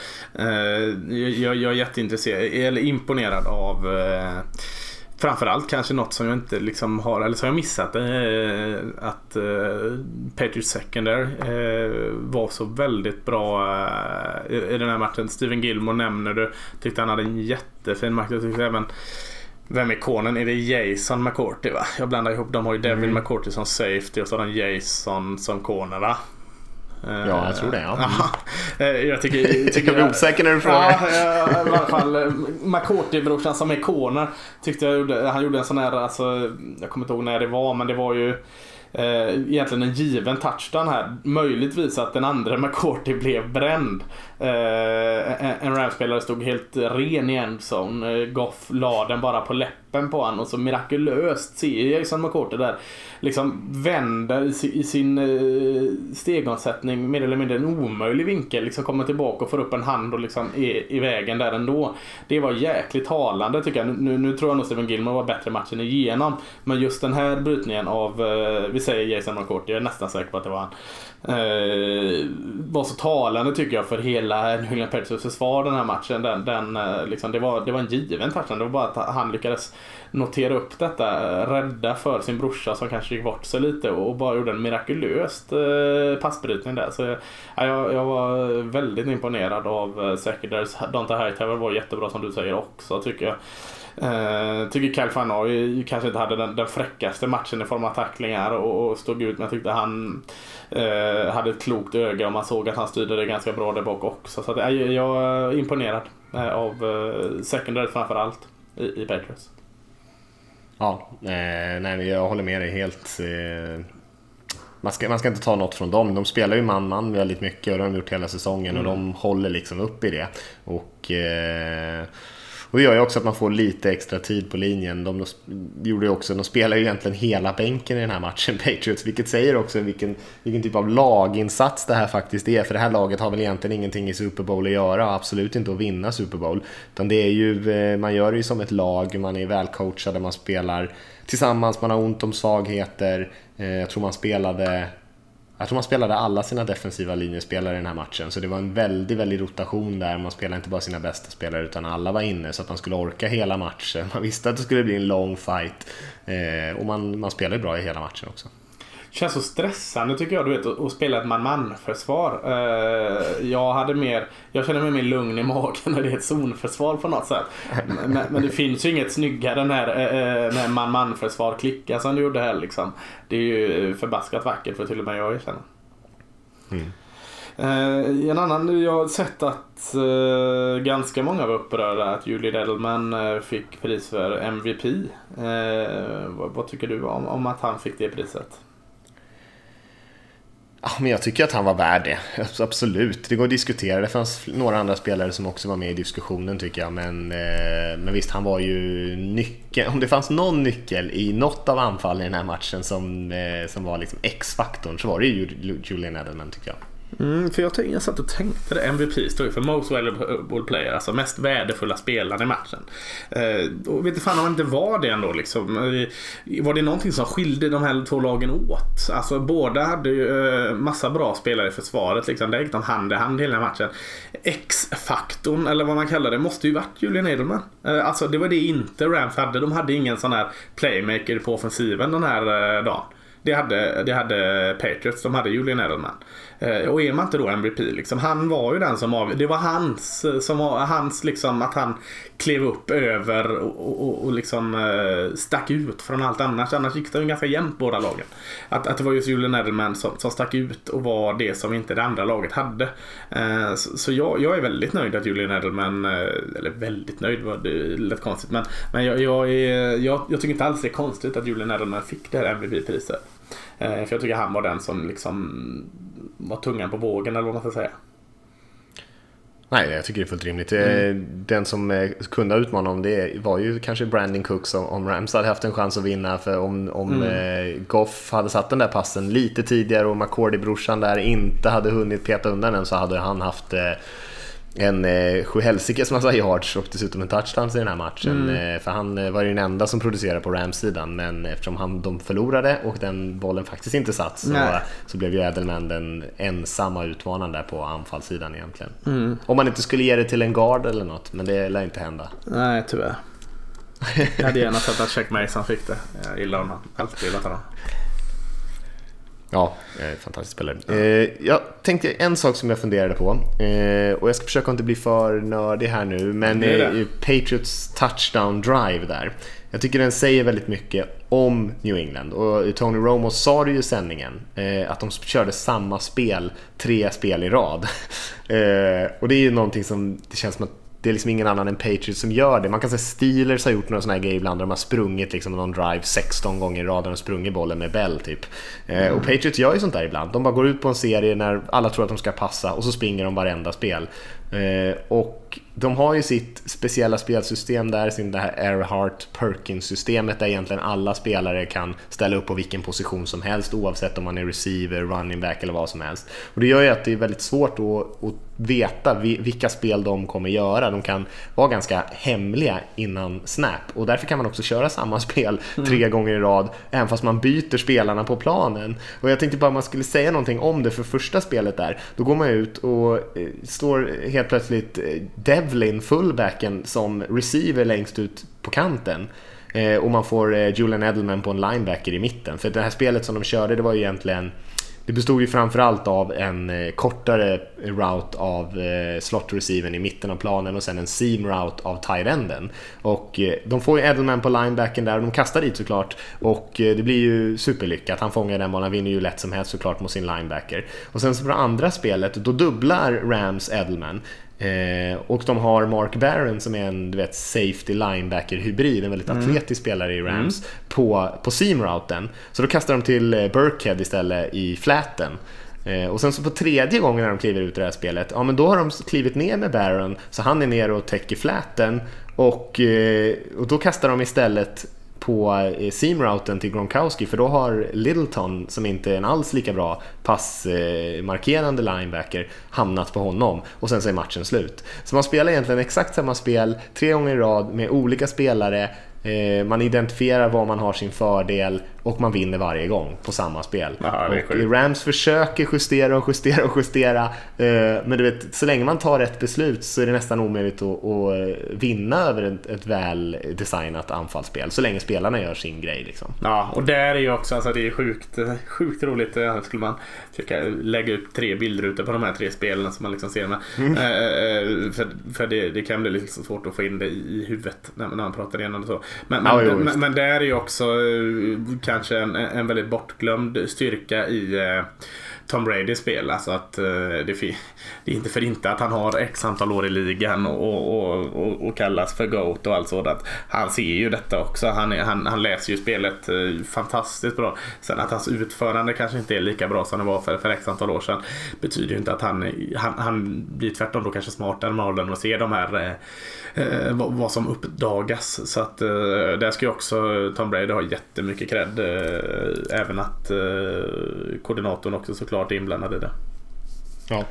Jag, jag är jätteintresserad, eller imponerad av Framförallt kanske något som jag inte liksom har, eller som jag missat. att Patriots Secondary var så väldigt bra i den här matchen. Steven Gilmore nämner du. Tyckte han hade en jättefin match. Jag tyckte även vem är konen? Är det Jason McCourty va? Jag blandar ihop. De har ju Devin mm. McCourty som safety och så har de Jason som corner va? Ja, jag tror det. Ja. Eh, jag tycker, tycker jag blir osäker när du frågar. Ja, i alla fall. Eh, McCourty-brorsan som är corner tyckte jag gjorde, han gjorde en sån här, alltså, jag kommer inte ihåg när det var, men det var ju eh, egentligen en given touchdown här. Möjligtvis att den andra McCourty blev bränd. Eh, en, en Rams-spelare stod helt ren i endzone. Eh, Goff la den bara på läppen på honom och så mirakulöst ser Jason McCourty där liksom vänder i, sin eh, stegomsättning mer eller mindre en omöjlig vinkel. Liksom kommer tillbaka och får upp en hand och liksom är i vägen där ändå. Det var jäkligt talande tycker jag. Nu, nu tror jag nog Steven Gilmore var bättre matchen igenom. Men just den här brytningen av, eh, vi säger Jason McCourty, jag är nästan säker på att det var han. Eh, var så talande tycker jag för hela New England Patriots försvar den här matchen. Den, den, eh, liksom, det, var, det var en given touchdown. Det var bara att han lyckades notera upp detta, eh, rädda för sin brorsa som kanske gick bort sig lite och bara gjorde en mirakulöst eh, passbrytning där. Så ja, jag, jag var väldigt imponerad av Secondaries. Dante Hightower var jättebra som du säger också tycker jag. Uh, tycker Kyle Fanoi kanske inte hade den, den fräckaste matchen i form av tacklingar och, och stod ut men jag tyckte han uh, hade ett klokt öga och man såg att han styrde det ganska bra där bak också. Så att, uh, jag är imponerad uh, av uh, secondary framförallt i, i Patriots. Ja, eh, nej, jag håller med dig helt. Eh, man, ska, man ska inte ta något från dem. De spelar ju man-man väldigt mycket och det har de gjort hela säsongen mm. och de håller liksom upp i det. Och eh, och det gör ju också att man får lite extra tid på linjen. De, gjorde ju också, de spelar ju egentligen hela bänken i den här matchen, Patriots, vilket säger också vilken, vilken typ av laginsats det här faktiskt är. För det här laget har väl egentligen ingenting i Super Bowl att göra, absolut inte att vinna Super Bowl. Utan det är ju, eh, man gör det ju som ett lag, man är välcoachade, man spelar tillsammans, man har ont om svagheter. Eh, jag tror man spelade jag tror man spelade alla sina defensiva linjespelare i den här matchen, så det var en väldigt, väldigt rotation där. Man spelade inte bara sina bästa spelare, utan alla var inne så att man skulle orka hela matchen. Man visste att det skulle bli en lång fight eh, och man, man spelade bra i hela matchen också känns så stressande tycker jag du vet att spela ett man-man försvar. Uh, jag hade mer, jag känner mig mer lugn i magen när det är ett zonförsvar på något sätt. Men, men det finns ju inget snyggare när, uh, när man-man försvar klickar som du gjorde här liksom. Det är ju förbaskat vackert för till och med jag erkänna. Mm. Uh, en annan, jag har sett att uh, ganska många var upprörda att Julie Edelman uh, fick pris för MVP. Vad, vad, tycker du om, om att han fick det priset? Ja, men jag tycker att han var värd det. Absolut. Det går att diskutera. Det fanns några andra spelare som också var med i diskussionen tycker jag. Men, eh, men visst, han var ju nyckeln. Om det fanns någon nyckel i något av anfallen i den här matchen som, eh, som var liksom X-faktorn så var det ju Julian Edelman tycker jag. Mm, för jag, tänkte, jag satt och tänkte det. MVP står ju för Most Valuable Player, alltså mest värdefulla spelaren i matchen. Eh, och vet inte fan om det inte var det ändå liksom. Eh, var det någonting som skilde de här två lagen åt? Alltså båda hade ju eh, massa bra spelare i försvaret liksom. Där gick de hand i hand hela matchen. X-faktorn, eller vad man kallar det, måste ju varit Julian Edelman. Eh, alltså det var det inte Rams hade. De hade ingen sån här playmaker på offensiven den här eh, dagen. Det hade, det hade Patriots, de hade Julian Edelman. Eh, och är man inte då MVP liksom, han var ju den som av, Det var hans, eh, som, hans liksom att han klev upp över och, och, och liksom eh, stack ut från allt annat. Annars gick det ju ganska jämnt båda lagen. Att, att det var just Julian Edelman som, som stack ut och var det som inte det andra laget hade. Så, så jag, jag, är väldigt nöjd att Julian Edelman, eller väldigt nöjd var det lät konstigt men, men jag, jag, är, jag, jag tycker inte alls det är konstigt att Julian Edelman fick det här MVP-priset. För jag tycker han var den som liksom var tungan på vågen eller vad man ska säga. Nej, jag tycker det är fullt rimligt. Mm. Den som eh, kunde ha utmanat om det var ju kanske Brandon Cooks om Rams hade haft en chans att vinna. För om, om mm. Eh, Goff hade satt den där passen lite tidigare och McCordy-brorsan där inte hade hunnit peta undan den så hade han haft en eh, sjuhelsikes massa yards och dessutom en touchdown i den här matchen. Mm. Eh, för han eh, var ju den enda som producerade på Rams-sidan men eftersom han, de förlorade och den bollen faktiskt inte satt så, så blev ju Edelman den ensamma utmanaren där på anfallssidan egentligen. Mm. Om man inte skulle ge det till en guard eller något, men det lär inte hända. Nej, tyvärr. Jag hade gärna sett att Check Mason fick det. Jag gillar honom. Alltid gillat honom. Ja, fantastisk spelare. Ja. Eh, jag tänkte en sak som jag funderade på, eh, och jag ska försöka inte bli för nördig här nu, men det det. Patriots touchdown drive där. Jag tycker den säger väldigt mycket om New England. Och Tony Romo sa det ju i sändningen, eh, att de körde samma spel tre spel i rad. och det är ju någonting som det känns som att det är liksom ingen annan än Patriots som gör det. Man kan säga Steelers har gjort några sådana här grejer ibland där de har sprungit liksom någon drive 16 gånger i rad och sprungit bollen med Bell typ. Mm. och Patriots gör ju sånt där ibland. De bara går ut på en serie när alla tror att de ska passa och så springer de varenda spel. Eh, och och de har ju sitt speciella spelsystem där, sin det här Earhart-Perkins-systemet där egentligen alla spelare kan ställa upp på vilken position som helst oavsett om man är receiver, running back eller vad som helst. Och det gör ju att det är väldigt svårt att, att veta vilka spel de kommer göra. De kan vara ganska hemliga innan snap och därför kan man också köra samma spel tre mm. gånger i rad även fast man byter spelarna på planen. Och jag tänkte bara man skulle säga någonting om det för första spelet där. Då går man ut och eh, står helt plötsligt eh, Devlin, fullbacken, som receiver längst ut på kanten. Eh, och man får eh, Julian Edelman på en linebacker i mitten. För det här spelet som de körde det var ju egentligen det bestod ju framförallt av en eh, kortare route av eh, slot receiven i mitten av planen och sen en seam route av tight enden. Och eh, de får ju Edelman på linebacken där och de kastar dit såklart och eh, det blir ju superlyckat. Han fångar den bollen, han vinner ju lätt som helst såklart mot sin linebacker. Och sen så på det andra spelet, då dubblar Rams Edelman Eh, och de har Mark Barron som är en du vet, safety linebacker-hybrid, en väldigt mm. atletisk spelare i Rams, mm. på, på seam-routen. Så då kastar de till eh, Burkhead istället i fläten. Eh, och sen så på tredje gången när de kliver ut i det här spelet, ja men då har de klivit ner med Barron, så han är ner och täcker fläten. Och, eh, och då kastar de istället på eh, seamrouten till Gronkowski för då har Littleton, som inte är en alls lika bra passmarkerande linebacker, hamnat på honom och sen så är matchen slut. Så man spelar egentligen exakt samma spel tre gånger i rad med olika spelare man identifierar var man har sin fördel och man vinner varje gång på samma spel. Aha, Rams försöker justera och justera och justera. Eh, men du vet, så länge man tar rätt beslut så är det nästan omöjligt att, att vinna över ett, ett väl designat anfallsspel. Så länge spelarna gör sin grej. Liksom. Ja, och där är ju också alltså, det är sjukt, sjukt roligt. Eh, skulle man försöka lägga upp tre bilder på de här tre spelen som man liksom ser med. Mm. för för det, det, kan bli lite svårt att få in det i huvudet när, när man pratar igenom det så. Men, men, ja, men, men, det är ju också eh, kanske en, en väldigt bortglömd styrka i eh, Tom Bradys spel. Alltså att eh, det, det, är inte för inte att han har x antal år i ligan och, och, och, och kallas för GOAT och allt sådant. Han ser ju detta också. Han, är, han, han läser ju spelet eh, fantastiskt bra. Sen att hans utförande kanske inte är lika bra som det var för, för x antal år sedan betyder ju inte att han, han, han blir tvärtom då kanske smartare med åldern och ser de här eh, eh, vad, vad, som uppdagas. Så att eh, där ska ju också Tom Brady ha jättemycket cred. Eh, även att eh, koordinatorn också såklart såklart inblandad i det. Ja.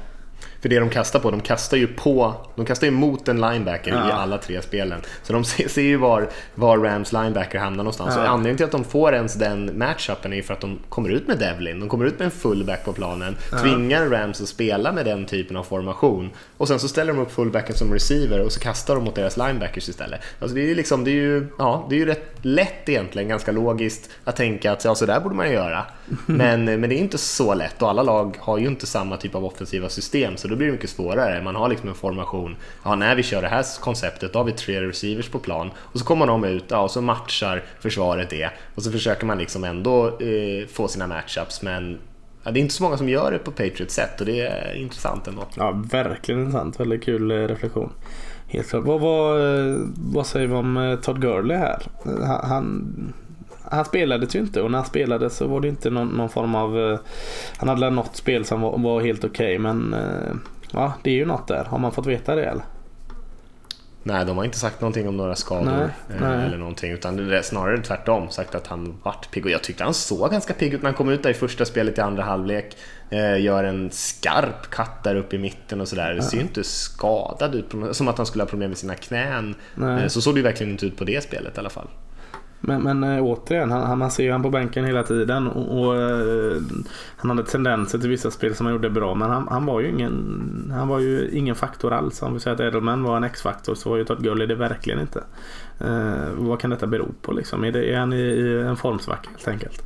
För det de kastar på, de kastar ju på, de kastar ju mot en linebacker Ja. i alla tre spelen. Så de ser, ser ju var, var Rams linebacker hamnar någonstans. Ja. Och anledningen till att de får ens den matchupen är ju för att de kommer ut med Devlin, de kommer ut med en fullback på planen, tvingar Rams att spela med den typen av formation. Och sen så ställer de upp fullbacken som receiver och så kastar de mot deras linebackers istället. Alltså det är ju liksom, det är ju, ja, det är ju rätt lätt egentligen, ganska logiskt att tänka att ja, så där borde man ju göra. Men, men det är inte så lätt och alla lag har ju inte samma typ av offensiva system så då blir det mycket svårare. Man har liksom en formation, ja när vi kör det här konceptet då har vi tre receivers på plan och så kommer de ut ja, och så matchar försvaret det och så försöker man liksom ändå eh, få sina matchups men ja, det är inte så många som gör det på Patriots sätt och det är intressant ändå. Ja, verkligen intressant. Väldigt kul eh, reflektion. Helt klart. Vad, vad, eh, vad säger vi om eh, Todd Gurley här? Han, han, han spelade ju inte och när han spelade så var det inte någon, någon form av... eh, Han hade något spel som var, var helt okej men eh, ja, det är ju något där. Har man fått veta det eller? Nej, de har inte sagt någonting om några skador Nej, eh, nej. eller någonting utan det är snarare tvärtom sagt att han vart pigg och jag tyckte han såg ganska pigg ut när han kom ut där i första spelet i andra halvlek. Gör en skarp katt där uppe i mitten och sådär. Det ser ju inte skadad ut, som att han skulle ha problem med sina knän. Nej. Så såg det ju verkligen inte ut på det spelet i alla fall. Men, men äh, återigen, han, han, man ser ju han på bänken hela tiden och, och eh, han hade tendenser till vissa spel som han gjorde bra men han, han var ju ingen han var ju ingen faktor alls. Om vi säger att Edelman var en X-faktor så var ju Todd Gurley det verkligen inte. Eh, vad kan detta bero på liksom? Är, det, är han i, i en formsvacka helt enkelt?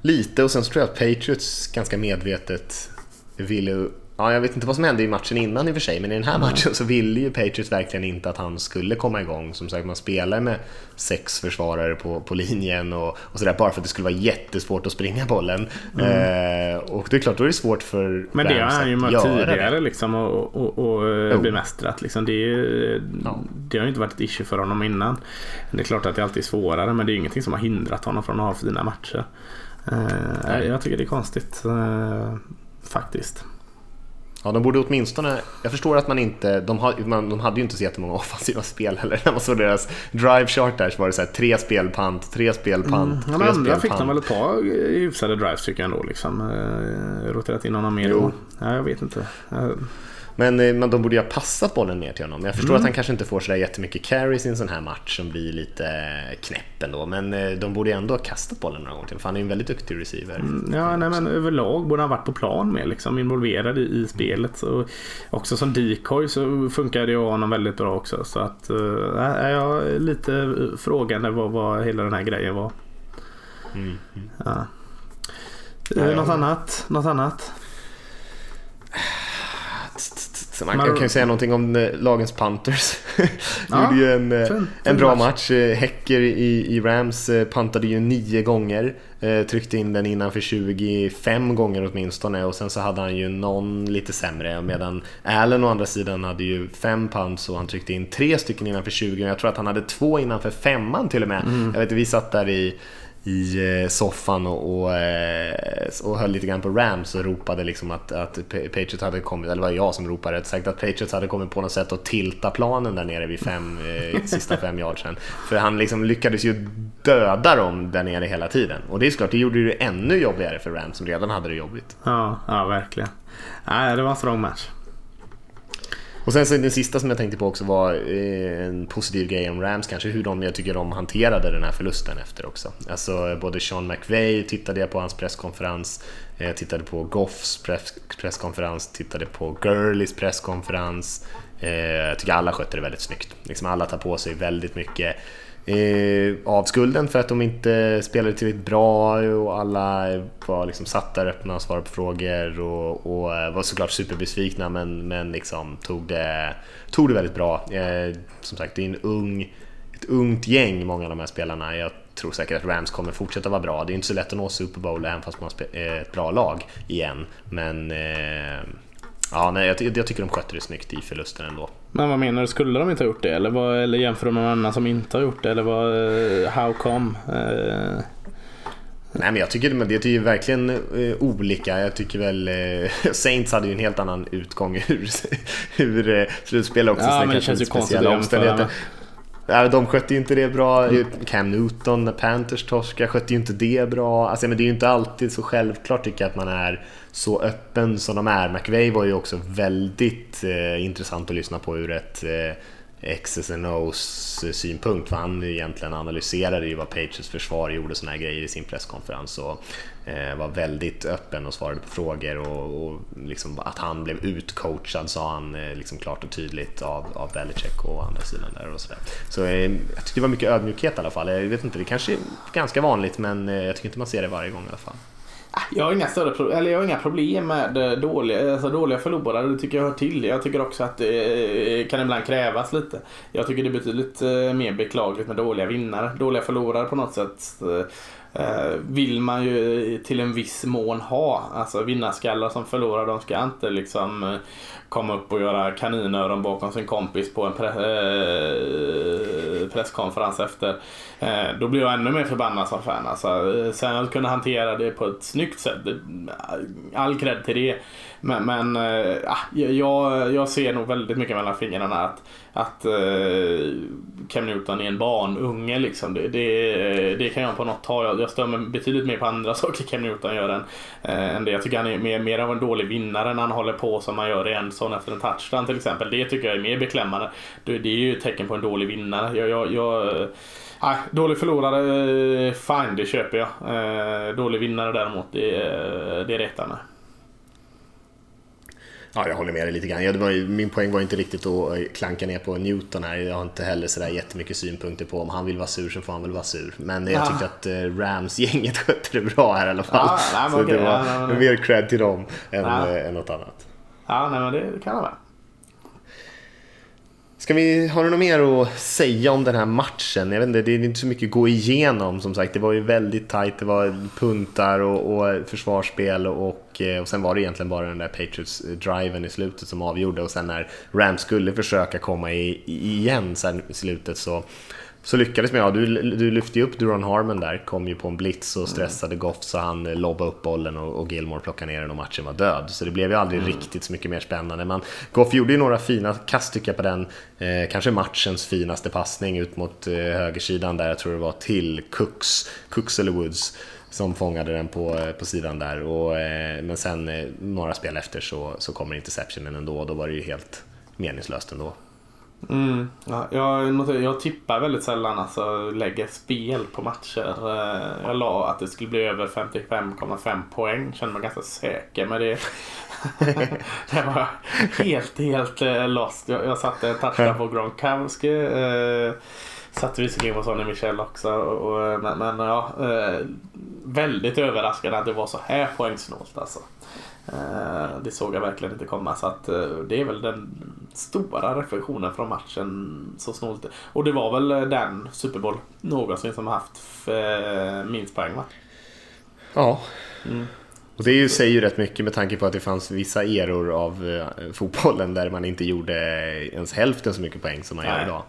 Lite och sen så tror jag att Patriots ganska medvetet ville Ja, jag vet inte vad som hände i matchen innan i och för sig, men i den här matchen så ville ju Patriots verkligen inte att han skulle komma igång. Som sagt, man spelar med sex försvarare på, på linjen och, och sådär bara för att det skulle vara jättesvårt att springa bollen. Eh, och det är klart, då är det svårt för Mm. Men det har han ju mött tidigare liksom och, och, och Jo. bemästrat. Liksom. Det, Ja. det har ju inte varit ett issue för honom innan. Det är klart att det alltid är svårare men det är ingenting som har hindrat honom från att ha fina matcher. Eh, jag tycker det är konstigt eh, faktiskt. Ja, de borde åtminstone... Jag förstår att man inte... De, har, man, de hade ju inte så jättemånga offensiva spel heller. När man såg deras drive chart där så var det så här, tre spel pant, tre spel pant, Mm. Ja, tre men andra fick de väl ett par eh, hyfsade drives tycker jag ändå. Liksom. Eh, roterat in honom mer. Jo. Ja, jag vet inte. Eh, Men, eh, men de borde ju ha passat bollen mer till honom. Jag förstår Mm. att han kanske inte får sådär jättemycket carries i en sån här match som blir lite knäpp ändå. Men eh, de borde ju ändå ha kastat bollen några gånger till för han är ju en väldigt duktig receiver. Ja, nej, men överlag borde han varit på plan med liksom, involverad i, i spelet. Så, också som decoy så funkar det ju honom väldigt bra också. Så att uh, jag är lite eh, frågande vad, vad hela den här grejen var. Mm. Eh, ja. Något annat? Något annat? Så man Men- kan ju säga någonting om eh, lagens Panthers. Ja, Gjorde ju en, eh, fin- en bra match. match. Eh, Häcker i, i Rams eh, pantade ju nio gånger. Eh, tryckte in den innanför 25 gånger åtminstone och sen så hade han ju någon lite sämre medan Allen å andra sidan hade ju fem pants och han tryckte in tre stycken innanför 20 jag tror att han hade två innanför femman till och med. Mm. Jag vet vi satt där i i eh, soffan och, och, eh, och höll lite grann på Rams och ropade liksom att, att Pa- Patriots hade kommit, eller var jag som ropade rätt sagt, att Patriots hade kommit på något sätt att tilta planen där nere vid fem, eh, sista fem yardsen. För han liksom lyckades ju döda dem där nere hela tiden. Och det är såklart, det gjorde det ännu jobbigare för Rams som redan hade det jobbigt. Ja, ja verkligen. Nej, det var en strong match. Och sen så den sista som jag tänkte på också var eh, en positiv grej om Rams kanske, hur de, jag tycker de hanterade den här förlusten efter också. Alltså både Sean McVay tittade jag på hans presskonferens, jag tittade på Goffs press, presskonferens, tittade på Gurleys presskonferens. Eh, jag tycker alla skötte det väldigt snyggt. Liksom alla tar på sig väldigt mycket Eh, av skulden för att de inte spelade tillräckligt bra och alla var liksom satt där öppna och svarade på frågor och, och eh, var såklart superbesvikna men, men liksom tog, det, tog det väldigt bra. Eh, som sagt, det är en ung, ett ungt gäng, många av de här spelarna. Jag tror säkert att Rams kommer fortsätta vara bra. Det är inte så lätt att nå Super Bowl även fast man har eh, ett bra lag igen. Men ja, nej, jag, jag tycker de skötte det snyggt i förlusten ändå. Men vad menar du? Skulle de inte ha gjort det? Eller, vad, eller jämför du med någon annan som inte har gjort det? Eller vad, eh, how come? Eh, Nej men jag tycker men det är ju verkligen eh, olika. Jag tycker väl eh, Saints hade ju en helt annan utgång ur, ur eh, slutspel också. Ja, så men det känns ju konstigt omständigheter. Ja, de skötte ju inte det bra. Cam Newton, Panthers torska, skötte ju inte det bra. Alltså, men det är ju inte alltid så självklart tycker jag att man är så öppen som de är. McVeigh var ju också väldigt eh, intressant att lyssna på ur ett eh, X's and O's synpunkt för han egentligen analyserade ju vad Pages försvar gjorde såna här grejer i sin presskonferens och eh, var väldigt öppen och svarade på frågor och, och liksom att han blev utcoachad sa han eh, liksom klart och tydligt av, av Belichick och andra sidan där och sådär. Så eh, jag tyckte det var mycket ödmjukhet i alla fall. Jag vet inte, det kanske är ganska vanligt men eh, jag tycker inte man ser det varje gång i alla fall. Jag har inga, större eller jag har inga problem med eh, dåliga, alltså dåliga förlorare. Det tycker jag hör till. Jag tycker också att det kan ibland krävas lite. Jag tycker det är betydligt eh, mer beklagligt med dåliga vinnare. Dåliga förlorare på något sätt vill man ju till en viss mån ha. Alltså vinnarskallar som förlorar de ska inte liksom komma upp och göra kaninöron bakom sin kompis på en pre eh, presskonferens efter. Eh, då blir jag ännu mer förbannad som fan. Alltså, eh, sen att kunna hantera det på ett snyggt sätt, all cred till det. Men, men eh, ah, jag, jag ser nog väldigt mycket mellan fingrarna att, att eh, Cam Newton är en barnunge. Liksom. Det, det, eh, det kan jag på något ta. Jag, jag stör mig betydligt mer på andra saker Cam Newton gör än, än det. Jag tycker han är mer, mer av en dålig vinnare när han håller på som han gör i en sån efter en touchdown till exempel. Det tycker jag är mer beklämmande. Det, det är ju ett tecken på en dålig vinnare. Jag, jag, jag Nej, dålig förlorare, fine det köper jag. dålig vinnare däremot, det, det retar mig. Ja, jag håller med dig lite grann. Ja, det var ju, min poäng var inte riktigt att eh, klanka ner på Newton här. Jag har inte heller sådär jättemycket synpunkter på om han vill vara sur så får han väl vara sur. Men jag tyckte att eh, Rams-gänget skötte det bra här i alla fall. Ja, nej, så okay, det var ja, nej, mer cred till dem än, ja. Eh, än något annat. Ja, nej, men det kan vara. Ska vi, har du något mer att säga om den här matchen? Jag vet inte, det är inte så mycket att gå igenom som sagt. Det var ju väldigt tajt, det var puntar och, och försvarsspel och, eh, och sen var det egentligen bara den där Patriots-driven i slutet som avgjorde och sen när Rams skulle försöka komma i, igen sen i slutet så så lyckades man, ja du, du lyfte ju upp Duron Harmon där, kom ju på en blitz och stressade Goff så han lobbade upp bollen och, och Gilmore plockade ner den och matchen var död. Så det blev ju aldrig mm. riktigt så mycket mer spännande. Men Goff gjorde ju några fina kast tycker jag på den, eh, kanske matchens finaste passning ut mot eh, högersidan där, jag tror det var till Cooks, Cooks eller Woods som fångade den på, eh, på sidan där. Och, eh, men sen eh, några spel efter så, så kommer interceptionen ändå och då var det ju helt meningslöst ändå. Mm, ja, jag, jag tippar väldigt sällan, alltså lägger spel på matcher. Eh, jag la att det skulle bli över 55,5 poäng. Kände mig ganska säker med det. det var helt, helt eh, lost. Jag, jag satte en touchdown på Gronkowski. Eh, satte visserligen på Sonny Michel också. Och, men, men ja, eh, väldigt överraskande att det var så här poängsnålt alltså. Eh, det såg jag verkligen inte komma. Så att, eh, det är väl den stora reflektionen från matchen. Så snålt. Och det var väl eh, den Super Bowl någonsin som haft minst poäng va? Ja. Mm. Och det ju, säger ju rätt mycket med tanke på att det fanns vissa eror av fotbollen där man inte gjorde ens hälften så mycket poäng som man Nej. gör idag.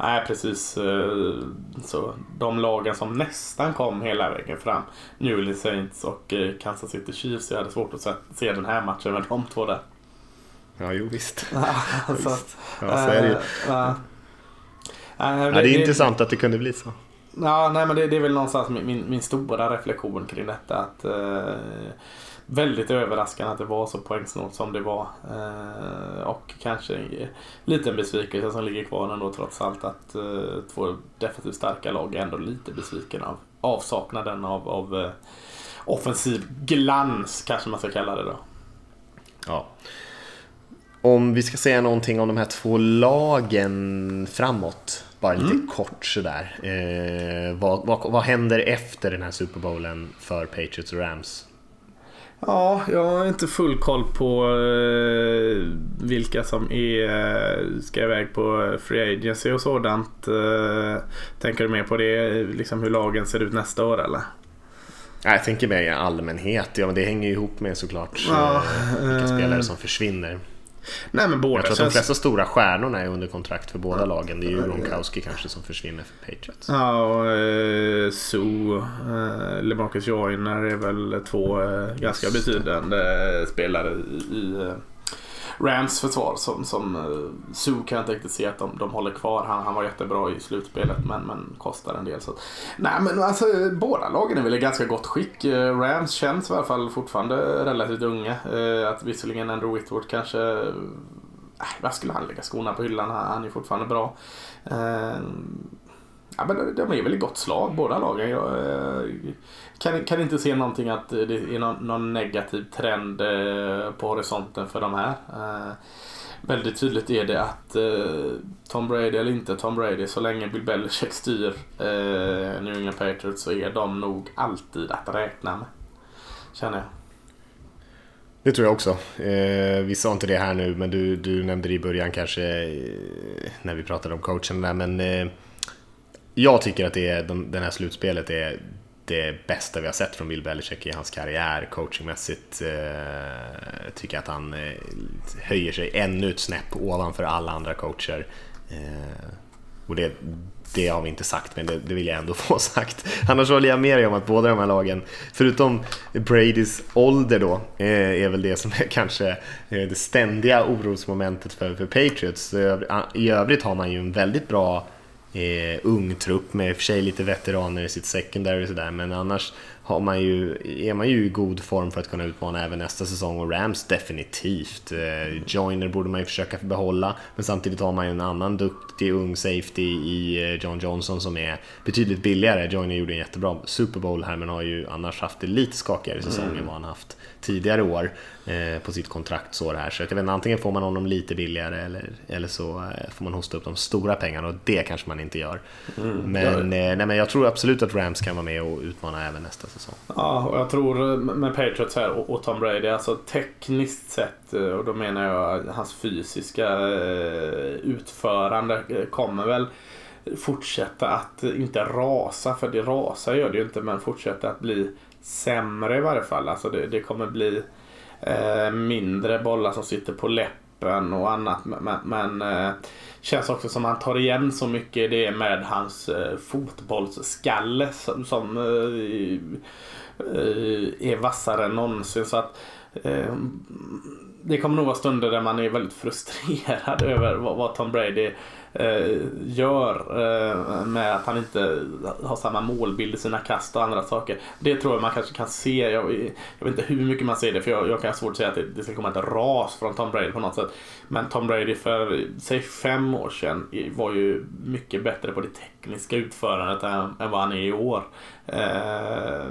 Nej, precis. Eh, så de lagen som nästan kom hela vägen fram, New Orleans Saints och eh, Kansas City Chiefs, jag hade svårt att se den här matchen med de två där. Ja, jo visst. alltså, visst. Ja, så är det ju. Uh, uh, det, det, är det, intressant att det kunde bli så. Ja, nej men det, det är väl någonstans min, min, min, stora reflektion kring detta. Att, uh, väldigt överraskande att det var så poängsnålt som det var. Eh, och kanske en liten besvikelse som ligger kvar ändå trots allt att eh, två definitivt starka lag är ändå lite besviken av avsaknaden av, av eh, offensiv glans kanske man ska kalla det då. Ja. Om vi ska säga någonting om de här två lagen framåt, bara lite mm. kort sådär. Eh, vad, vad, vad händer efter den här Super Bowlen för Patriots och Rams? Ja, jag har inte full koll på eh, vilka som är, eh, ska iväg på Free Agency och sådant. Eh, tänker du mer på det, liksom hur lagen ser ut nästa år eller? Jag tänker mer i allmänhet. Ja, men det hänger ju ihop med såklart ja, vilka eh, spelare som försvinner. Nej, men båda jag tror att de flesta stora stjärnorna är under kontrakt för båda lagen. Det är ju Gronkowski kanske som försvinner för Patriots. Ja, och eh, Sue, eh, LeMarcus Joyner är väl två eh, ganska betydande spelare i, i Rams försvar som, som uh, Sue kan jag inte riktigt se att de, de håller kvar. Han, han var jättebra i slutspelet men, men kostar en del. Så. Nej men alltså båda lagen är väl i ganska gott skick. Uh, Rams känns i alla fall fortfarande relativt unga. Uh, att visserligen Andrew Whitworth kanske äh, vad skulle han lägga skorna på hyllan? Han, han är fortfarande bra. Ja, men de är väl i gott slag båda lagen. Jag kan, kan inte se någonting att det är någon, någon negativ trend eh, på horisonten för de här. Eh, väldigt tydligt är det att eh, Tom Brady eller inte Tom Brady, så länge Bill Belichick styr eh, New England Patriots så är de nog alltid att räkna med. Känner jag. Det tror jag också. Eh, vi sa inte det här nu, men du, du nämnde det i början kanske eh, när vi pratade om coachen där, men eh, jag tycker att det är, de, den här slutspelet är det bästa vi har sett från Bill Belichick i hans karriär coachingmässigt. Eh, tycker att han eh, höjer sig ännu ett snäpp ovanför alla andra coacher. Eh, och det, det har vi inte sagt, men det, det, vill jag ändå få sagt. Annars håller jag med dig om att båda de här lagen, förutom Bradys ålder då, eh, är väl det som är kanske eh, det ständiga orosmomentet för, för Patriots. I övrigt har man ju en väldigt bra eh, ung trupp med i och för sig lite veteraner i sitt secondary och sådär men annars har man ju, är man ju i god form för att kunna utmana även nästa säsong och Rams definitivt. Eh, Joiner borde man ju försöka behålla men samtidigt har man ju en annan duktig ung safety i eh, John Johnson som är betydligt billigare. Joiner gjorde en jättebra Super Bowl här men har ju annars haft det lite skakigare säsong mm. än vad han haft tidigare år på sitt kontraktsår här. Så jag vet inte, antingen får man honom lite billigare eller, eller så eh, får man hosta upp de stora pengarna och det kanske man inte gör. Mm, men, eh, nej, men jag tror absolut att Rams kan vara med och utmana även nästa säsong. Ja, och jag tror eh, med Patriots här och, och Tom Brady, alltså tekniskt sett eh, och då menar jag hans fysiska utförande kommer väl fortsätta att inte rasa, för det rasar gör det ju inte, men fortsätta att bli sämre i varje fall. Alltså det, det kommer bli eh, mindre bollar som sitter på läppen och annat. Men, men eh, känns också som han tar igen så mycket det med hans eh, fotbollsskalle som, som eh, eh, är vassare än någonsin. Så att, eh, det kommer nog vara stunder där man är väldigt frustrerad över vad, vad Tom Brady Eh, gör eh, med att han inte har samma målbild i sina kast och andra saker. Det tror jag man kanske kan se. Jag, jag vet inte hur mycket man ser det för jag, jag kan ha svårt att säga att det, det ska komma ett ras från Tom Brady på något sätt. Men Tom Brady för säg fem år sedan var ju mycket bättre på det tekniska utförandet än, än vad han är i år. Eh,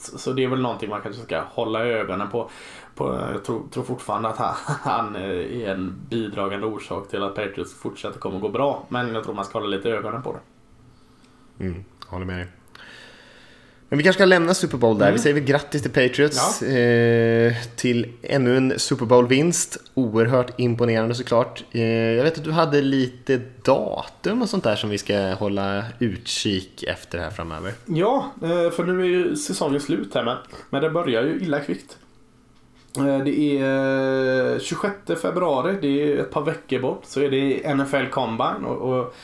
så det är väl någonting man kanske ska hålla ögonen på på, jag tror, tror fortfarande att han, han, eh, är en bidragande orsak till att Patriots fortsätter kommer gå bra. Men jag tror man ska hålla lite ögonen på det. Mm, håller med dig. Men vi kanske ska lämna Super Bowl där. Mm. Vi säger väl grattis till Patriots. Ja. Eh, till ännu en Super Bowl-vinst. Oerhört imponerande såklart. Eh, jag vet att du hade lite datum och sånt där som vi ska hålla utkik efter här framöver. Ja, eh, för nu är ju säsongen slut här men, men det börjar ju illa kvickt. Eh, det är 26 eh, februari, det är ett par veckor bort, så är det NFL Combine. Och, och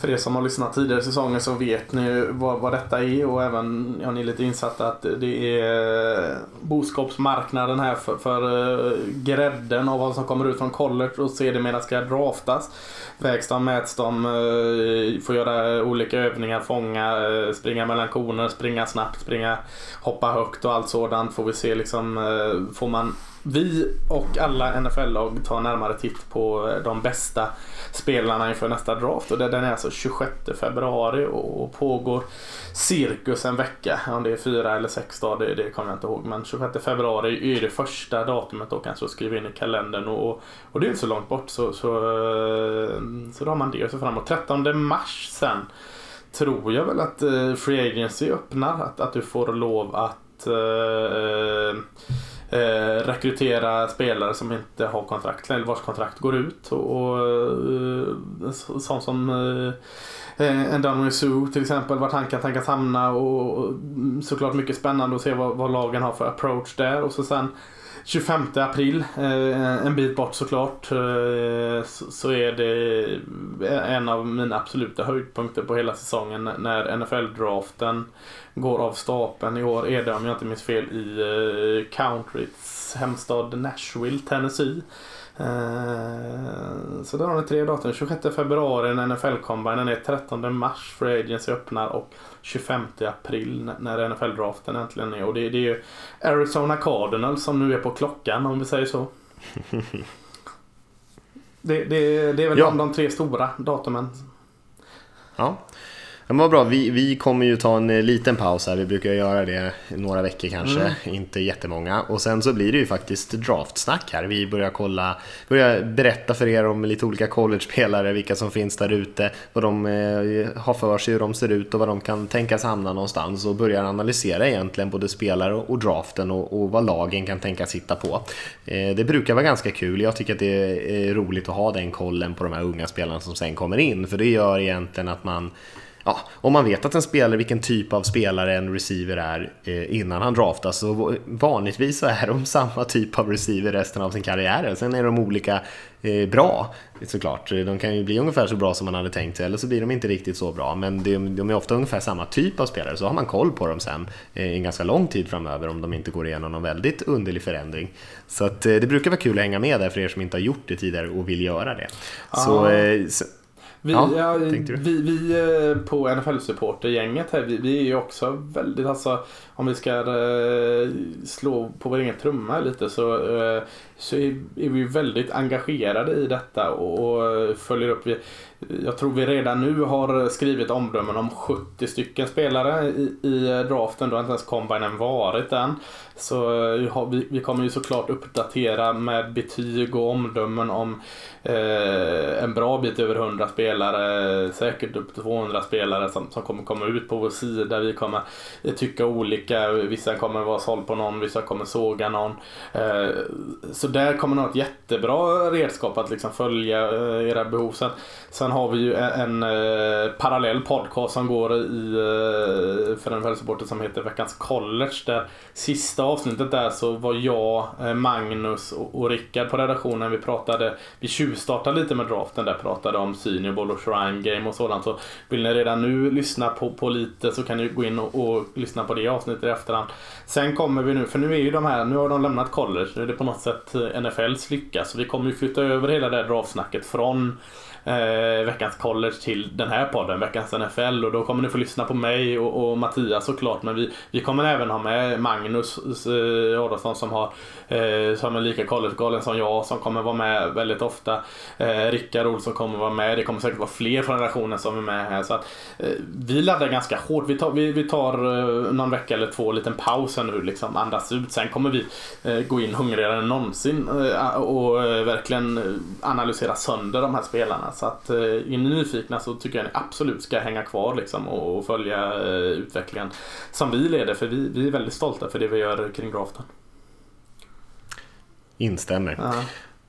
för er som har lyssnat tidigare säsonger så vet ni vad, vad detta är och även ja, ni är lite insatta att det är eh, boskapsmarknaden här för, för eh, grädden av vad som kommer ut från college och sedermera ska draftas. Vägs de, mäts de, eh, får göra olika övningar, fånga, springa mellan koner, springa snabbt, springa, hoppa högt och allt sådant. Får vi se liksom, får man vi och alla NFL-lag tar närmare titt på de bästa spelarna inför nästa draft. Och den är alltså 26 februari och pågår cirkus en vecka. Om det är fyra eller sex dagar, det, det kommer jag inte ihåg. Men 26 februari är det första datumet då kanske att skriva in i kalendern. Och, och det är inte så långt bort så, så, eh, så då har man det att se fram emot. 13 mars sen tror jag väl att eh, Free Agency öppnar. Att, att du får lov att uh, eh, rekrytera spelare som inte har kontrakt eller vars kontrakt går ut. Och, och eh, sånt som eh, eh en Dunway zoo till exempel, vart han kan tänkas hamna och, och mm, såklart mycket spännande att se vad, vad lagen har för approach där. Och så sen 25 april, eh, en bit bort såklart, eh, så är det eh, en av mina absoluta höjdpunkter på hela säsongen när NFL-draften går av stapeln. I år är det, om jag inte minns fel, i countryts hemstad Nashville, Tennessee. Eh, så där har ni tre datum. 26 februari när NFL-combinen är 13 mars Free Agency öppnar och 25 april när NFL-draften äntligen är. Och det, det är ju Arizona Cardinals som nu är på klockan om vi säger så. Det, det, det är väl Ja. de, de tre stora datumen. Ja. Men vad bra, vi, vi kommer ju ta en eh, liten paus här. Vi brukar göra det några veckor kanske, inte jättemånga. Och sen så blir det ju faktiskt draftsnack här. Vi börjar kolla, börjar berätta för er om lite olika college-spelare, vilka som finns där ute, vad de eh, har för sig, hur de ser ut och vad de kan tänkas hamna någonstans. Och börjar analysera egentligen både spelare och, och draften och, och vad lagen kan tänkas hitta på. Eh, det brukar vara ganska kul. Jag tycker att det är roligt att ha den kollen på de här unga spelarna som sen kommer in. För det gör egentligen att man ja, om man vet att en spelare, vilken typ av spelare en receiver är eh, innan han draftas, så vanligtvis så är de samma typ av receiver resten av sin karriär. Sen är de olika eh, bra såklart. De kan ju bli ungefär så bra som man hade tänkt sig, eller så blir de inte riktigt så bra. Men de, är ofta ungefär samma typ av spelare, så har man koll på dem sen eh, en ganska lång tid framöver om de inte går igenom någon väldigt underlig förändring. Så att, det brukar vara kul att hänga med där för er som inte har gjort det tidigare och vill göra det. Eh, så Vi, Ja, ja, vi, vi eh, på NFL-supportergänget här, vi, vi är ju också väldigt, alltså om vi ska eh, slå på vår egen trumma lite så, eh, så är, är vi väldigt engagerade i detta och, och följer upp. Vi, jag tror vi redan nu har skrivit omdömen om 70 stycken spelare i, i draften. Då har inte ens combinen varit än. Så eh, vi, vi kommer ju såklart uppdatera med betyg och omdömen om eh, en bra bit över 100 spelare, säkert upp till 200 spelare som, som kommer komma ut på vår sida. Vi kommer tycka olika, vissa kommer vara såld på någon, vissa kommer såga någon. Eh, så där kommer ni ha ett jättebra redskap att liksom följa eh, era behov. Sen, sen har vi ju en, eh, parallell podcast som går i för en hälsopporter som heter Veckans College. Där sista avsnittet där så var jag, Magnus och, och Rickard på redaktionen. Vi pratade, vi tjuvstartade lite med draften där, pratade om Senior Bowl och Shrine Game och sådant. Så vill ni redan nu lyssna på, på lite så kan ni gå in och, och lyssna på det avsnittet i efterhand. Sen kommer vi nu, för nu är ju de här, nu har de lämnat college, nu är det på något sätt eh, NFLs lycka. Så vi kommer ju flytta över hela det här draftsnacket från eh, veckans college till den här podden, veckans NFL. Och då kommer ni få lyssna på mig och, och Mattias såklart. Men vi, vi kommer även ha med Magnus eh, Adolfsson som, har, eh, som är lika collegegalen som jag som kommer vara med väldigt ofta. Eh, Rickard Olsson kommer vara med. Det kommer säkert vara fler från redaktionen som är med här. Så att, eh, vi laddar ganska hårt. Vi tar, vi, vi tar eh, någon vecka eller två, en liten paus här nu, liksom andas ut. Sen kommer vi eh, gå in hungrigare än någonsin eh, och eh, verkligen eh, analysera sönder de här spelarna. Så att eh, är ni nyfikna så tycker jag ni absolut ska hänga kvar liksom och, och följa eh, utvecklingen som vi leder. För vi, vi är väldigt stolta för det vi gör kring draften. Instämmer. Ja.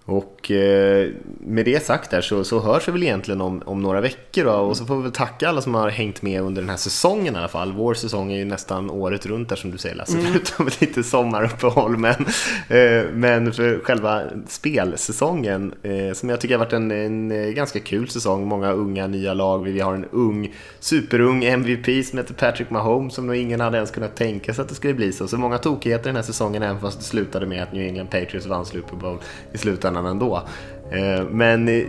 Och eh, med det sagt där så, så hörs vi väl egentligen om, om några veckor då, och så får vi väl tacka alla som har hängt med under den här säsongen i alla fall. Vår säsong är ju nästan året runt där som du säger Lasse, förutom lite sommaruppehåll. Men, eh, men för själva spelsäsongen eh, som jag tycker har varit en, en ganska kul säsong. Många unga nya lag. Vi har en ung, superung MVP som heter Patrick Mahomes som nog ingen hade ens kunnat tänka sig att det skulle bli så. Så många tokigheter den här säsongen även fast det slutade med att New England Patriots vann Super Bowl i slutändan ändå. Eh, Men eh,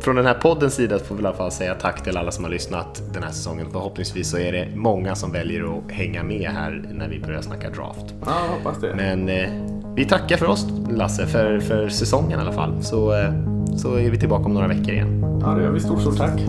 från den här poddens sida får vi i alla fall säga tack till alla som har lyssnat den här säsongen. Förhoppningsvis så är det många som väljer att hänga med här när vi börjar snacka draft. Ja, hoppas det. Men eh, vi tackar för oss Lasse, för, för säsongen i alla fall. Så, eh, så är vi tillbaka om några veckor igen. Ja, det gör vi. Stort, stort tack.